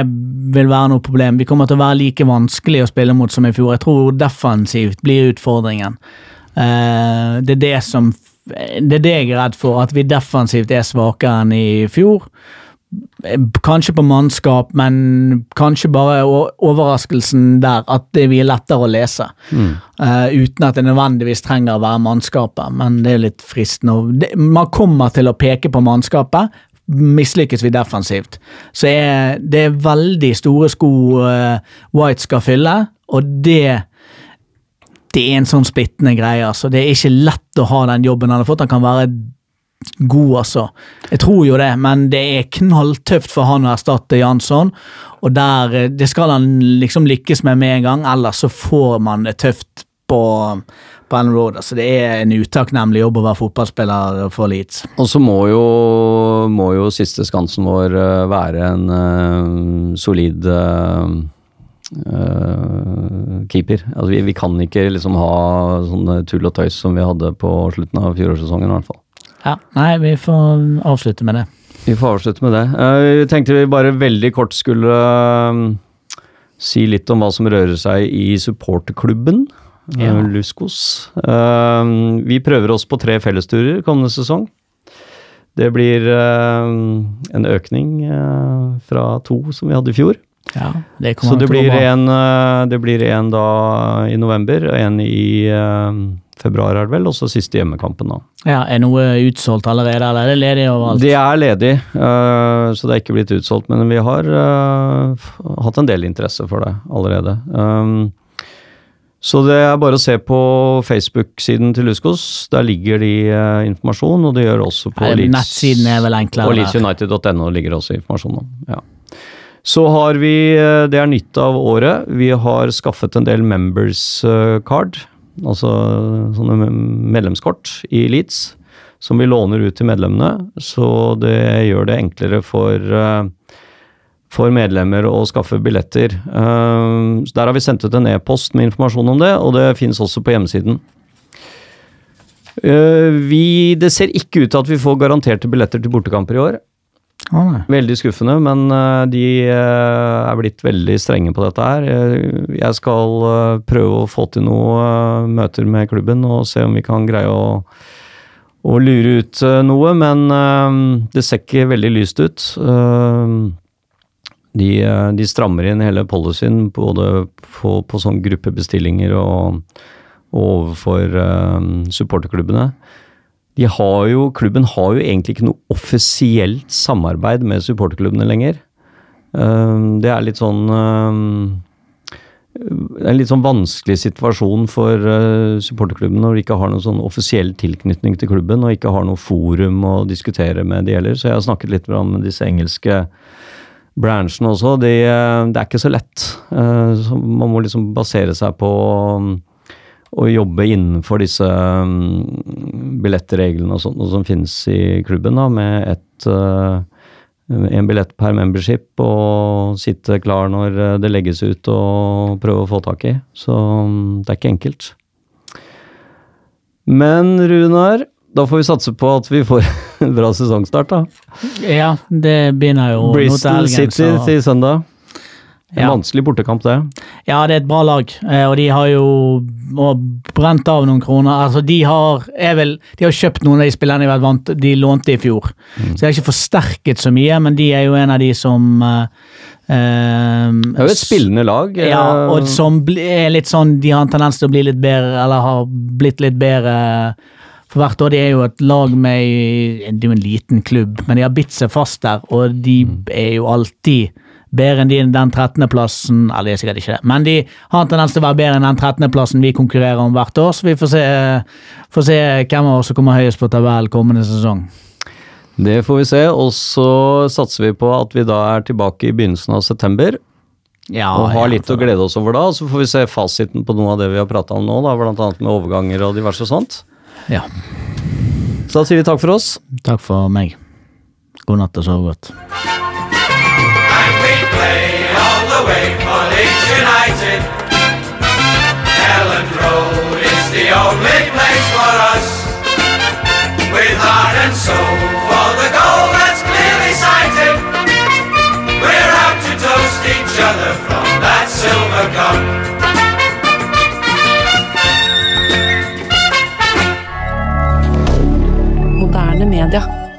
vil være noe problem. Vi kommer til å være like vanskelig å spille mot som i fjor. Jeg tror defensivt blir utfordringen. Eh, det er det som Det er det jeg er redd for, at vi defensivt er svakere enn i fjor. Kanskje på mannskap, men kanskje bare overraskelsen der at det er lettere å lese. Eh, uten at det nødvendigvis trenger å være mannskapet, men det er litt fristende. Man kommer til å peke på mannskapet, mislykkes vi defensivt. Så er, det er veldig store sko uh, White skal fylle, og det det er en sånn splittende greie. altså. Det er ikke lett å ha den jobben han har fått. Han kan være god, altså. Jeg tror jo det, men det er knalltøft for han å erstatte Jansson. Og der, eh, det skal han liksom lykkes med med en gang, ellers så får man det tøft på, på Ellen Road. Altså, det er en utakknemlig jobb å være fotballspiller for Leeds. Og så må jo, må jo siste skansen vår eh, være en uh, solid uh, keeper. Altså, vi, vi kan ikke liksom ha sånne tull og tøys som vi hadde på slutten av fjorårssesongen, i hvert fall. Ja, Nei, vi får avslutte med det. Vi får avslutte med det. Eh, Vi tenkte vi bare veldig kort skulle eh, si litt om hva som rører seg i supporterklubben. eh, Ja. Luskos. Vi prøver oss på tre fellesturer kommende sesong. Det blir en økning fra to som vi hadde i fjor. Ja, det kommer Så det blir, en, det blir en da i november og en i februar, er det vel, og så siste hjemmekampen, da. Ja, Er noe utsolgt allerede, eller er det ledig overalt? Det er ledig, eh, så det er ikke blitt utsolgt, men vi har eh, hatt en del interesse for det allerede. Um, så det er bare å se på Facebook-siden til Luskos. Der ligger de eh, informasjon, og det gjør også på Leeds. Nettsiden er vel enklere Og leedsunited.no ligger også informasjon om. Ja. Så har vi, det er nytt av året, vi har skaffet en del members card, altså sånne medlemskort i Leeds, som vi låner ut til medlemmene. Så det gjør det enklere for, eh, for medlemmer å skaffe billetter. Eh, så Der har vi sendt ut en e-post med informasjon om det, og det finnes også på hjemmesiden. Eh, Vi, det ser ikke ut til at vi får garanterte billetter til bortekamper i år. Å. Veldig skuffende, men eh, de eh, er blitt veldig strenge på dette her. Eh, Jeg skal prøve å få til noen møter med klubben og se om vi kan greie å, å lure ut noe, men det ser ikke veldig lyst ut. De, de strammer inn hele policyen både på, på sånn gruppebestillinger og, og overfor supporterklubbene. De har jo, klubben har jo egentlig ikke noe offisielt samarbeid med supporterklubbene lenger. Um, Det er litt sånn Det er en litt sånn vanskelig situasjon for uh, supporterklubben når de ikke har noen sånn offisiell tilknytning til klubben og ikke har noe forum å diskutere med de heller. Så jeg har snakket litt med disse engelske bransjene også. De, uh, det er ikke så lett. Uh, så Man må liksom basere seg på å jobbe innenfor disse um, billettreglene og sånt som finnes i klubben, da, med ett uh, en billett per membership og sitte klar når uh, det legges ut og prøve å få tak i. Så um, det er ikke enkelt. Men Runar, da får vi satse på at vi får en bra sesongstart, da. Ja, det begynner jo nå til Bristol. City så- til søndag. En Ja. vanskelig bortekamp, det. Ja, det er et bra lag, eh, og de har jo brent av noen kroner. Altså, De har er vel, de har kjøpt noen av de spillerne de vant de lånte i fjor. Mm. Så de har ikke forsterket så mye, men de er jo en av de som eh, Det er jo et spillende lag. Ja, og som er litt sånn De har en tendens til å bli litt bedre, eller har blitt litt bedre for hvert år. De er jo et lag med Det er jo en liten klubb, men de har bitt seg fast der, og de er jo alltid bedre enn de, den 13.-plassen Eller de er sikkert ikke det, men de har en tendens til å være bedre enn den 13.-plassen vi konkurrerer om hvert år, så vi får se, får se hvem av oss som kommer høyest på tabellen kommende sesong. Det får vi se, og så satser vi på at vi da er tilbake i begynnelsen av september. Ja, og har litt å glede oss over da, og så får vi se fasiten på noe av det vi har prata om nå, da, blant annet med overganger og diverse sånt. Ja. Så da sier vi takk for oss. Takk for meg. God natt og sov godt. away, all the way for Leeds United. Elland Road is the only place for us. With heart and soul for the goal that's clearly sighted. We're out to toast each other from that silver cup. moderne media.